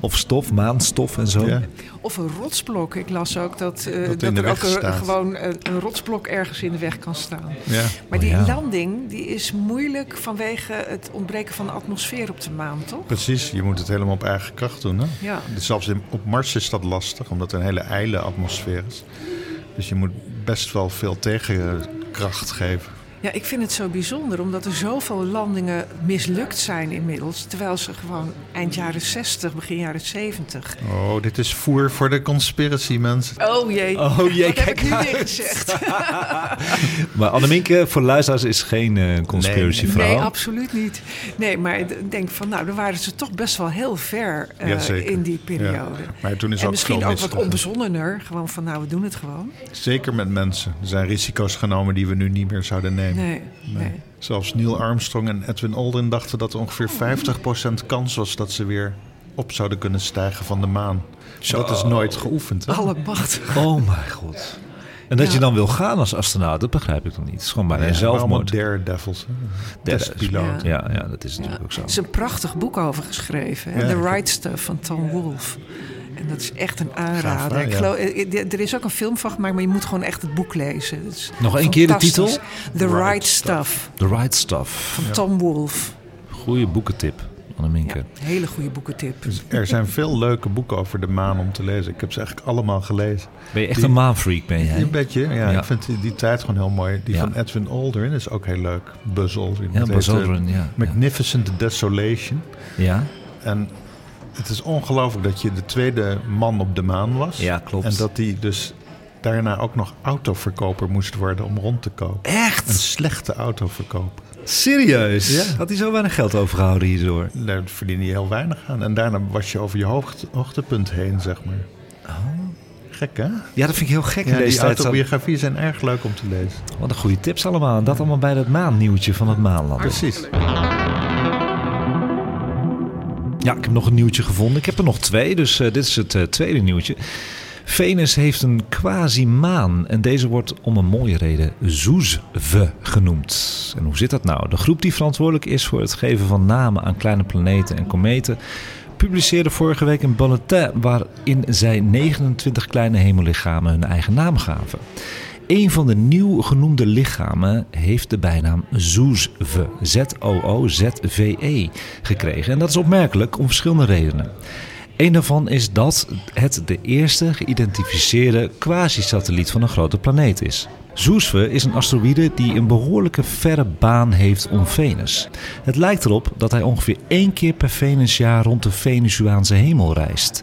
Of stof, maanstof en zo. Ja. Of een rotsblok. Ik las ook dat, eh, Dat er ook een- gewoon een, een rotsblok ergens in de weg kan staan. Ja. Maar Oh, die ja. landing die is moeilijk vanwege het ontbreken van de atmosfeer op de maan, toch? Precies, je moet het helemaal op eigen kracht doen. Hè? Ja. Dus zelfs in- op Mars is dat lastig, omdat er een hele ijle atmosfeer is. Dus je moet best wel veel tegenkracht geven. Ja, ik vind het zo bijzonder omdat er zoveel landingen mislukt zijn inmiddels. Terwijl ze gewoon eind jaren 60, begin jaren 70. Oh, dit is voer voor de conspiracy, mensen. Oh jee. Oh jee, Wat heb kijk ik nu weer gezegd? Maar Anneminke, voor luisteraars, is geen eh conspiracy Nee, vrouw. Nee, absoluut niet. Nee, maar ik denk van, nou, dan waren ze toch best wel heel ver eh, in die periode. Ja. Maar toen is en ook misschien ook wat onbezonnener. Gewoon van, nou, we doen het gewoon. Zeker met mensen. Er zijn risico's genomen die we nu niet meer zouden nemen. Nee, nee. Zelfs Neil Armstrong en Edwin Aldrin dachten dat er ongeveer 50% kans was dat ze weer op zouden kunnen stijgen van de maan. Dat is nooit geoefend. Hè? Alle macht. Oh mijn god. En dat Ja. je dan wil gaan als astronaut, dat begrijp ik dan niet. Het is gewoon bijna Ja, zelfmoord. daredevils. hè. Ja, Testpiloot. Ja, ja, dat is Ja. natuurlijk ook zo. Er is een prachtig boek over geschreven. The Right Stuff van Tom Wolfe. En dat is echt een aanrader. Ik geloof, eh, eh, er is ook een film van gemaakt, maar je moet gewoon echt het boek lezen. Het is Nog één keer de titel? The Right, Right Stuff The Right Stuff. van Tom Wolfe. Goeie boekentip, Anneminke. Ja, hele goede boekentip. Dus er zijn veel leuke boeken over de maan om te lezen. Ik heb ze eigenlijk allemaal gelezen. Ben je echt Die- een maanfreak, ben jij? Een beetje, ja, Ja. Ik vind die, die tijd gewoon heel mooi. Die Ja. van Edwin Aldrin is ook heel leuk. Buzz Aldrin. Ja, Buzz eh, Aldrin, ja. Magnificent Desolation. Ja, En het is ongelooflijk dat je de tweede man op de maan was. Ja, klopt. En dat hij dus daarna ook nog autoverkoper moest worden om rond te kopen. echt? Een slechte autoverkoper. Serieus? Ja. Had hij zo weinig geld overgehouden hierdoor? Daar verdien je heel weinig aan. En daarna was je over je hoogte, hoogtepunt heen, zeg maar. Gek, hè? Ja, dat vind ik heel gek in Ja, deze die autobiografieën zijn erg leuk om te lezen. Wat een goede tips allemaal. En dat allemaal bij dat maannieuwtje van het maanland. Precies. Ja, ik heb nog een nieuwtje gevonden. Ik heb er nog twee, dus eh, dit is het eh, tweede nieuwtje. Venus heeft een quasi-maan en deze wordt om een mooie reden Zoezve genoemd. En hoe zit dat nou? De groep die verantwoordelijk is voor het geven van namen aan kleine planeten en kometen publiceerde vorige week een bulletin waarin zij 29 kleine hemellichamen hun eigen naam gaven. Een van de nieuw genoemde lichamen heeft de bijnaam Zoezve, Z-O-O-Z-V-E, gekregen. En dat is opmerkelijk om verschillende redenen. Een daarvan is dat het de eerste geïdentificeerde quasi-satelliet van een grote planeet is. Zoezve is een asteroïde die een behoorlijke verre baan heeft om Venus. Het lijkt erop dat hij ongeveer één keer per Venusjaar rond de Venusiaanse hemel reist.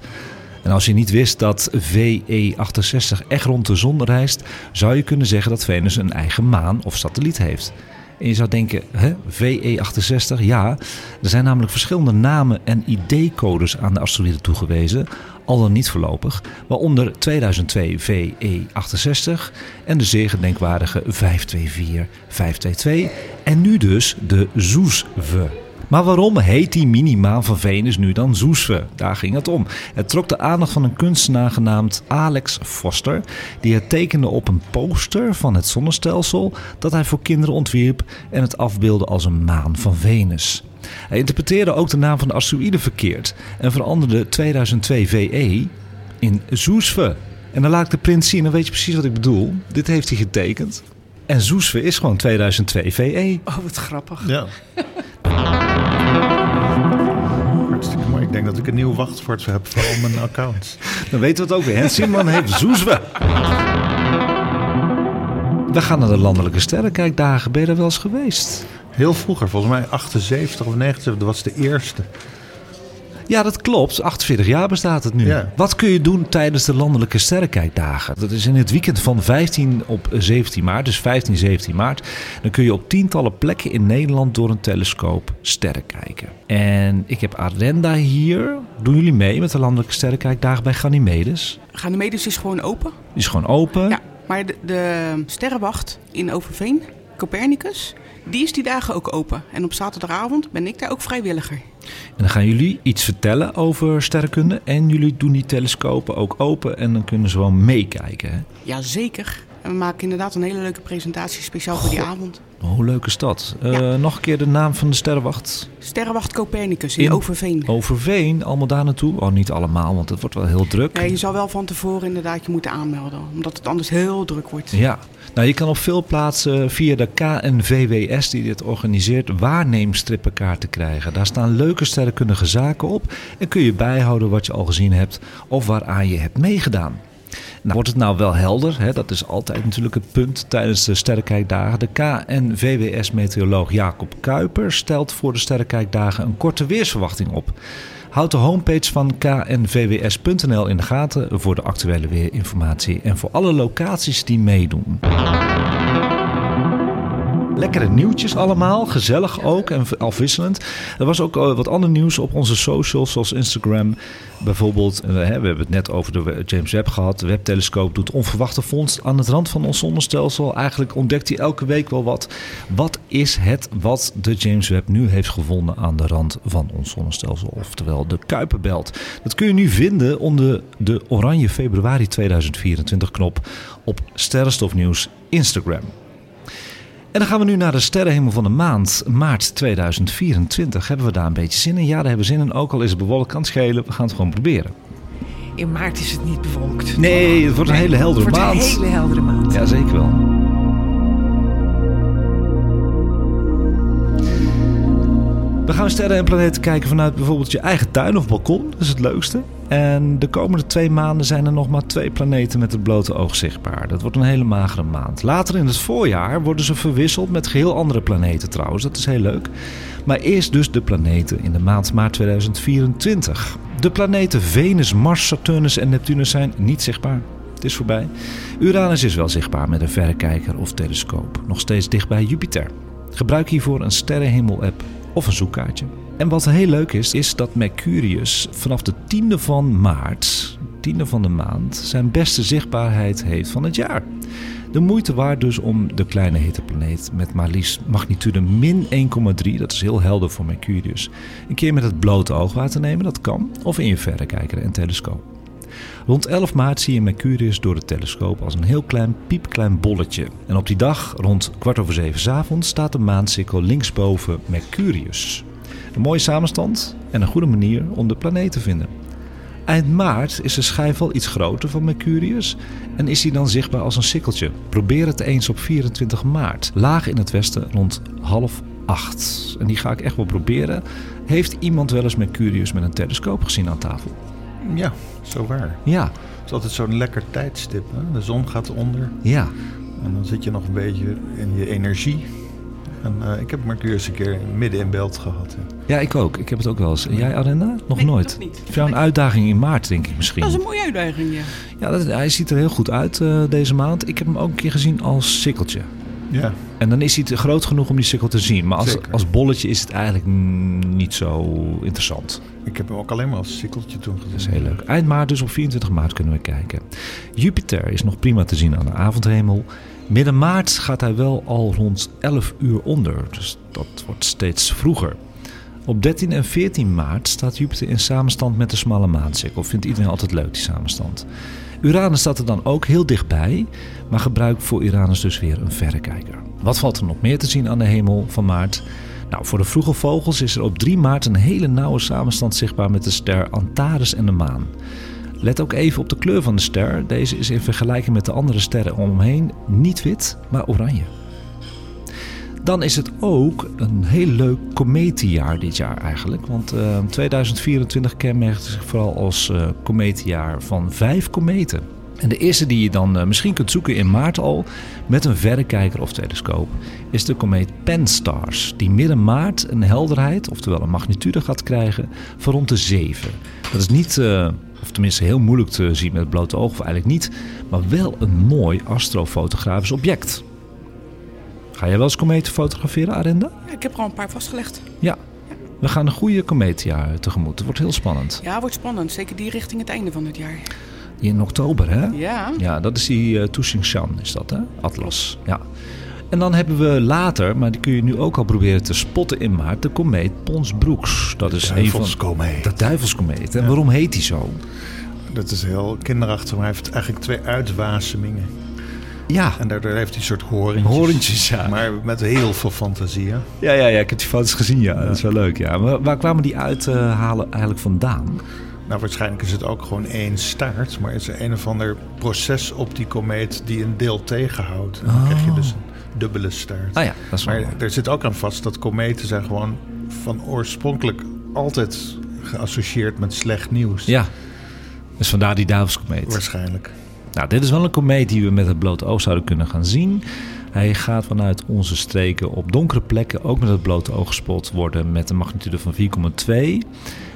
En als je niet wist dat VE68 echt rond de zon reist, zou je kunnen zeggen dat Venus een eigen maan of satelliet heeft. En je zou denken, hè, VE68, ja. Er zijn namelijk verschillende namen en ID-codes aan de asteroïde toegewezen, al dan niet voorlopig, waaronder 2002 VE68 en de zeer gedenkwaardige 524 522 en nu dus de Zoezve. Maar waarom heet die minimaan van Venus nu dan Zoesve? Daar ging het om. Het trok de aandacht van een kunstenaar genaamd Alex Foster, die het tekende op een poster van het zonnestelsel dat hij voor kinderen ontwierp en het afbeeldde als een maan van Venus. Hij interpreteerde ook de naam van de asteroïde verkeerd en veranderde 2002 VE in Zoesve. En dan laat ik de print zien, dan weet je precies wat ik bedoel. Dit heeft hij getekend. En Zoesve is gewoon 2002 VE. Oh, wat grappig. Ja. Ik denk dat ik een nieuw wachtwoord heb voor al mijn accounts. Dan weten we het ook weer. hè? Simon heeft Zoezwe. We gaan naar de landelijke sterrenkijkdagen. Ben je er wel eens geweest? Heel vroeger, volgens mij 78 of 79, dat was de eerste. Ja, dat klopt. 48 jaar bestaat het nu. Ja. Wat kun je doen tijdens de landelijke sterrenkijkdagen? Dat is in het weekend van 15 op 17 maart, dus 15, 17 maart. Dan kun je op tientallen plekken in Nederland door een telescoop sterren kijken. En ik heb Arenda hier. Doen jullie mee met de landelijke sterrenkijkdagen bij Ganymedes? Ganymedes is gewoon open. Die is gewoon open. Ja, maar de, de sterrenwacht in Overveen, Copernicus, die is die dagen ook open. En op zaterdagavond ben ik daar ook vrijwilliger. En dan gaan jullie iets vertellen over sterrenkunde. En jullie doen die telescopen ook open. En dan kunnen ze gewoon meekijken. Hè? Jazeker. En we maken inderdaad een hele leuke presentatie speciaal voor die avond. Hoe leuk is dat? Eh. Nog een keer de naam van de sterrenwacht. Sterrenwacht Copernicus in, In- Overveen. Overveen, allemaal daar naartoe. Oh, niet allemaal, want het wordt wel heel druk. Je zal wel van tevoren inderdaad je moeten aanmelden. Omdat het anders heel druk wordt. Ja, nou je kan op veel plaatsen via de KNVWS die dit organiseert waarneemstrippenkaarten krijgen. Daar staan leuke sterrenkundige zaken op en kun je bijhouden wat je al gezien hebt of waaraan je hebt meegedaan. Nou, wordt het nou wel helder? Hè? Dat is altijd natuurlijk het punt tijdens de Sterrenkijkdagen. De KNVWS-meteoroloog Jacob Kuiper stelt voor de Sterrenkijkdagen een korte weersverwachting op. Houd de homepage van knvws.nl in de gaten voor de actuele weerinformatie en voor alle locaties die meedoen. Lekkere nieuwtjes allemaal, gezellig ook en afwisselend. Er was ook eh, wat ander nieuws op onze socials, zoals Instagram. Bijvoorbeeld, eh, we hebben het net over de James Webb gehad. De Webb-telescoop doet onverwachte vondst aan het rand van ons zonnestelsel. Eigenlijk ontdekt hij elke week wel wat. Wat is het wat de James Webb nu heeft gevonden aan de rand van ons zonnestelsel? Oftewel de Kuiperbelt. Dat kun je nu vinden onder de Oranje Februari 2024 knop op Sterrenstofnieuws Instagram. En dan gaan we nu naar de sterrenhemel van de maand, maart 2024. Hebben we daar een beetje zin in? Ja, daar hebben we zin in. Ook al is het bewolkt, kan het schelen. We gaan het gewoon proberen. In maart is het niet bewolkt. Nee, het wordt een hele heldere het wordt maand. een hele heldere maand. Ja, zeker wel. We gaan sterren en planeten kijken vanuit bijvoorbeeld je eigen tuin of balkon. Dat is het leukste. En de komende twee maanden zijn er nog maar twee planeten met het blote oog zichtbaar. Dat wordt een hele magere maand. Later in het voorjaar worden ze verwisseld met geheel andere planeten trouwens. Dat is heel leuk. Maar eerst dus de planeten in de maand maart 2024. De planeten Venus, Mars, Saturnus en Neptunus zijn niet zichtbaar. Het is voorbij. Uranus is wel zichtbaar met een verrekijker of telescoop. Nog steeds dicht bij Jupiter. Gebruik hiervoor een sterrenhemel-app of een zoekkaartje. En wat heel leuk is, is dat Mercurius vanaf de 10e van maart, 10e van de maand, zijn beste zichtbaarheid heeft van het jaar. De moeite waard dus om de kleine hete planeet met maar liefst magnitude min 1,3, dat is heel helder voor Mercurius, een keer met het blote oog waar te nemen, dat kan, of in je verrekijker en telescoop. Rond 11 maart zie je Mercurius door de telescoop als een heel klein piepklein bolletje. En op die dag, rond kwart over zeven avonds, staat de maansikkel linksboven Mercurius. Een mooie samenstand en een goede manier om de planeet te vinden. Eind maart is de schijf al iets groter van Mercurius en is hij dan zichtbaar als een sikkeltje. Probeer het eens op 24 maart, laag in het westen rond half acht. En die ga ik echt wel proberen. Heeft iemand wel eens Mercurius met een telescoop gezien aan tafel? Ja, zo waar. Ja, Het is altijd zo'n lekker tijdstip. Hè? De zon gaat onder ja. en dan zit je nog een beetje in je energie. En eh, ik heb Mercurius een keer midden in beeld gehad. ja. Ja, ik ook. Ik heb het ook wel eens. En jij, Arenda? Nog Nee, nooit? niet. Voor jou een uitdaging in maart, denk ik misschien. Dat is een mooie uitdaging, ja. Ja, dat, hij ziet er heel goed uit eh, deze maand. Ik heb hem ook een keer gezien als sikkeltje. Ja, En dan is hij te groot genoeg om die sikkel te zien. Maar als, Zeker. als bolletje is het eigenlijk niet zo interessant. ik heb hem ook alleen maar als sikkeltje toen gezien. Dat is heel leuk. Eind maart, dus op 24 maart kunnen we kijken. Jupiter is nog prima te zien aan de avondhemel. Midden maart gaat hij wel al rond 11 uur onder. Dus dat wordt steeds vroeger. Op 13 en 14 maart staat Jupiter in samenstand met de smalle maansikkel. Vindt iedereen altijd leuk, die samenstand. Uranus staat er dan ook heel dichtbij, maar gebruik voor Uranus dus weer een verrekijker. Wat valt er nog meer te zien aan de hemel van maart? Nou, voor de vroege vogels is er op 3 maart een hele nauwe samenstand zichtbaar met de ster Antares en de maan. Let ook even op de kleur van de ster. Deze is in vergelijking met de andere sterren omheen niet wit, maar oranje. Dan is het ook een heel leuk kometenjaar dit jaar eigenlijk. Want eh, 2024 kenmerkt zich vooral als eh kometenjaar van vijf kometen. En de eerste die je dan eh, misschien kunt zoeken in maart al met een verrekijker of telescoop is de komeet Pan-STARRS. Die midden maart een helderheid, oftewel een magnitude gaat krijgen van rond de 7. Dat is niet, eh, of tenminste heel moeilijk te zien met het blote oog, of eigenlijk niet, maar wel een mooi astrofotografisch object. Ga jij wel eens kometen fotograferen, Arenda? ja. Ik heb er al een paar vastgelegd. Ja. We gaan een goede komeetjaar tegemoet. Het wordt heel spannend. Ja, wordt spannend. Zeker die richting het einde van het jaar. In oktober, hè? Ja. Ja, dat is die uh, Tushingshan, is dat, hè? Atlas. Ja. En dan hebben we later, maar die kun je nu ook al proberen te spotten in maart, de komeet Pons-Broeks. Dat is een van de duivelskomeet. En waarom heet die zo? Dat is heel kinderachtig, maar hij heeft eigenlijk twee uitwasemingen. Ja, En daardoor heeft hij een soort horentjes. horentjes, ja. Maar met heel veel fantasie. Hè? Ja, ja, ja, ik heb die foto's gezien, ja. Dat is wel leuk, ja. Maar waar kwamen die uithalen eigenlijk vandaan? Nou, waarschijnlijk is het ook gewoon één staart. Maar het is een of ander proces op die komeet die een deel tegenhoudt. En dan krijg je dus een dubbele staart. Ah ja, dat is Maar er zit ook aan vast dat kometen zijn gewoon van oorspronkelijk altijd geassocieerd met slecht nieuws. Ja, dus vandaar die duivelskomeet. Waarschijnlijk. Nou, dit is wel een komeet die we met het blote oog zouden kunnen gaan zien. Hij gaat vanuit onze streken op donkere plekken ook met het blote oog gespot worden met een magnitude van 4,2.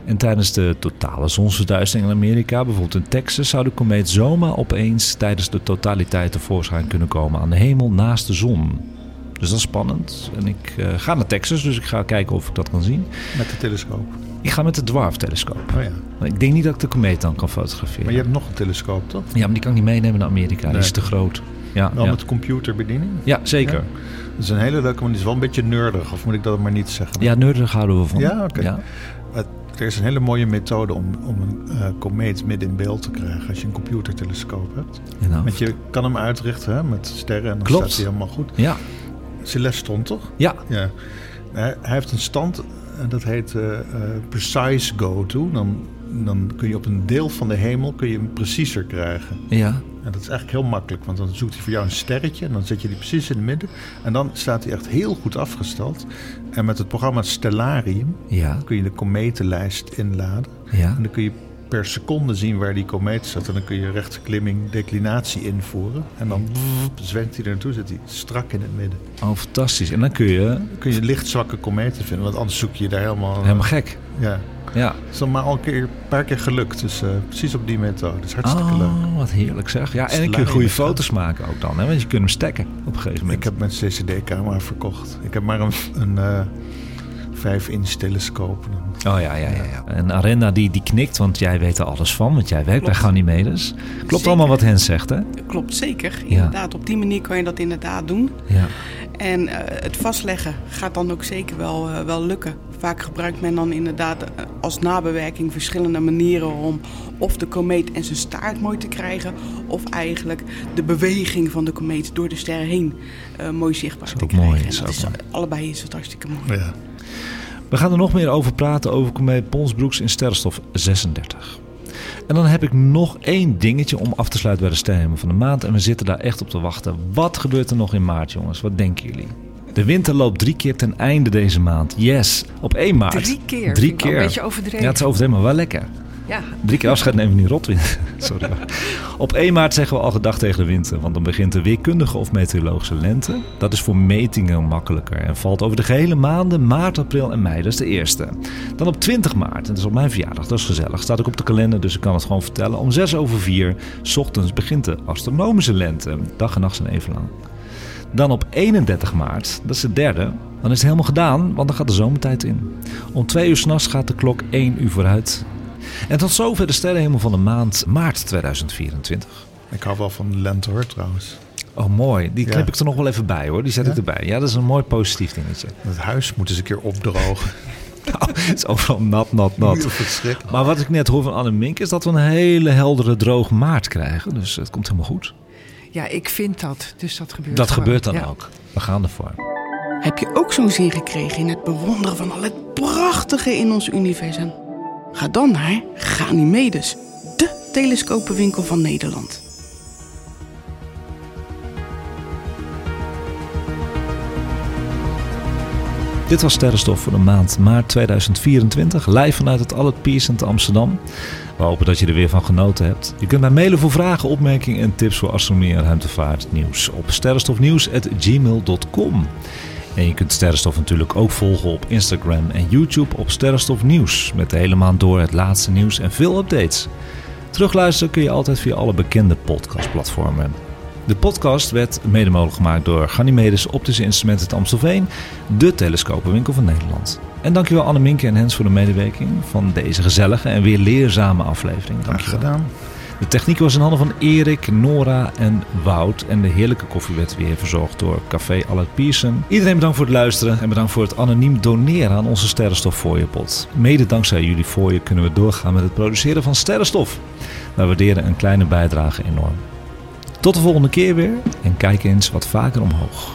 En tijdens de totale zonsverduistering in Amerika, bijvoorbeeld in Texas, zou de komeet zomaar opeens tijdens de totaliteit tevoorschijn kunnen komen aan de hemel naast de zon. Dus dat is spannend. En ik eh, ga naar Texas, dus ik ga kijken of ik dat kan zien. Met de telescoop. Ik ga met de Dwarf-telescoop. Oh ja. Ik denk niet dat ik de komeet dan kan fotograferen. Maar je hebt nog een telescoop, toch? Ja, maar die kan ik niet meenemen naar Amerika. Die is te groot. Ja, met computerbediening. ja zeker. Ja. Dat is een hele leuke, maar die is wel een beetje nerdig. Of moet ik dat maar niet zeggen? Ja, nerdig houden we van. Ja, oké. Er is een hele mooie methode om, om een eh, komeet midden in beeld te krijgen als je een computertelescoop hebt. Want je kan hem uitrichten hè, met sterren en dan Klopt. staat hij helemaal goed. ja. Celeste stond toch? ja. Ja. Hij, hij heeft een stand en dat heet eh, eh, Precise Go To. Dan, dan kun je op een deel van de hemel kun je hem preciezer krijgen. ja. En dat is eigenlijk heel makkelijk, want dan zoekt hij voor jou een sterretje en dan zet je die precies in het midden. En dan staat hij echt heel goed afgesteld. En met het programma Stellarium Ja. kun je de kometenlijst inladen. Ja. En dan kun je per seconde zien waar die komeet staat. En dan kun je rechtsklimming, declinatie invoeren. En dan zwemt hij er naartoe, zit hij strak in het midden. Oh, fantastisch. En dan kun je Dan kun je lichtzwakke kometen vinden, want anders zoek je daar helemaal... helemaal gek. Ja, Ja. het is dan maar al een, keer, een paar keer gelukt. Dus eh, precies op die methode. Dat is hartstikke leuk. Oh, wat heerlijk zeg. Ja, en dan kun je goede foto's maken ook dan. Hè? Want je kunt hem stekken op een gegeven moment. Ik heb mijn CCD-camera verkocht. Ik heb maar een, een eh 5-inch telescoop. Oh ja, ja, ja. ja. En Arenda die, die knikt, want jij weet er alles van. Want jij werkt bij Klopt. Ganymedes. Klopt Zeker. allemaal wat Hens zegt, hè? Klopt zeker. Ja. Inderdaad, op die manier kan je dat inderdaad doen. Ja. En eh, het vastleggen gaat dan ook zeker wel, eh, wel lukken. Vaak gebruikt men dan inderdaad eh, als nabewerking verschillende manieren om of de komeet en zijn staart mooi te krijgen, of eigenlijk de beweging van de komeet door de sterren heen mooi zichtbaar Is te krijgen. mooi, En is dat ook is, mooi. allebei is het hartstikke mooi. Ja. We gaan er nog meer over praten over komeet Ponsbroeks in sterrenstof 36. En dan heb ik nog één dingetje om af te sluiten bij de sterrenhemel van de maand. En we zitten daar echt op te wachten. Wat gebeurt er nog in maart, jongens? Wat denken jullie? De winter loopt drie keer ten einde deze maand. Yes, op 1 maart. Drie keer. Drie keer. Een beetje overdreven. Ja, het is overdreven, maar wel lekker. Ja. Drie keer afscheid nemen niet rot. Sorry. Op 1 maart zeggen we al gedag tegen de winter, want dan begint de weerkundige of meteorologische lente. Dat is voor metingen makkelijker en valt over de gehele maanden maart, april en mei. Dat is de eerste. Dan op 20 maart, en dat is op mijn verjaardag, dat is gezellig. Staat ook op de kalender, dus ik kan het gewoon vertellen. Om 6 over 4 's ochtends begint de astronomische lente. Dag en nacht zijn even lang. Dan op 31 maart, dat is de derde, dan is het helemaal gedaan, want dan gaat de zomertijd in. Om 2 uur s'nachts gaat de klok 1 uur vooruit. En tot zover de sterrenhemel van de maand maart 2024. Ik hou wel van de lente hoor trouwens. Oh, mooi. Die Ja. knip ik er nog wel even bij hoor. Die zet ik erbij. Ja, dat is een mooi positief dingetje. Het huis moet eens een keer opdrogen. Nou, het is overal nat, nat, nat. Maar wat ik net hoor van Anne Mink is dat we een hele heldere droog maart krijgen. Dus het komt helemaal goed. ja, ik vind dat. Dus dat gebeurt Dat gewoon. gebeurt dan Ja. ook. We gaan ervoor. Heb je ook zo'n zin gekregen in het bewonderen van al het prachtige in ons universum? Ga dan naar Ganymedes, de telescopenwinkel van Nederland. Dit was Sterrenstof voor de maand maart 2024. Live vanuit het Albert Piercent Amsterdam. We hopen dat je er weer van genoten hebt. Je kunt mij mailen voor vragen, opmerkingen en tips voor astronomie en ruimtevaartnieuws op sterrenstofnieuws.gmail.com. En je kunt Sterrenstof natuurlijk ook volgen op Instagram en YouTube op Sterrenstof Nieuws. Met de hele maand door het laatste nieuws en veel updates. Terugluisteren kun je altijd via alle bekende podcastplatformen. De podcast werd mede mogelijk gemaakt door Ganymedes Optische Instrumenten te Amstelveen, de telescopenwinkel van Nederland. En dankjewel Anne Minke en Hens voor de medewerking van deze gezellige en weer leerzame aflevering. Graag Dankjewel. gedaan. De techniek was in handen van Erik, Nora en Wout. En de heerlijke koffie werd weer verzorgd door Café Allard Pierson. Iedereen bedankt voor het luisteren en bedankt voor het anoniem doneren aan onze Sterrenstof fooiepot. Mede dankzij jullie fooien kunnen we doorgaan met het produceren van Sterrenstof. Wij waarderen een kleine bijdrage enorm. Tot de volgende keer weer en kijk eens wat vaker omhoog.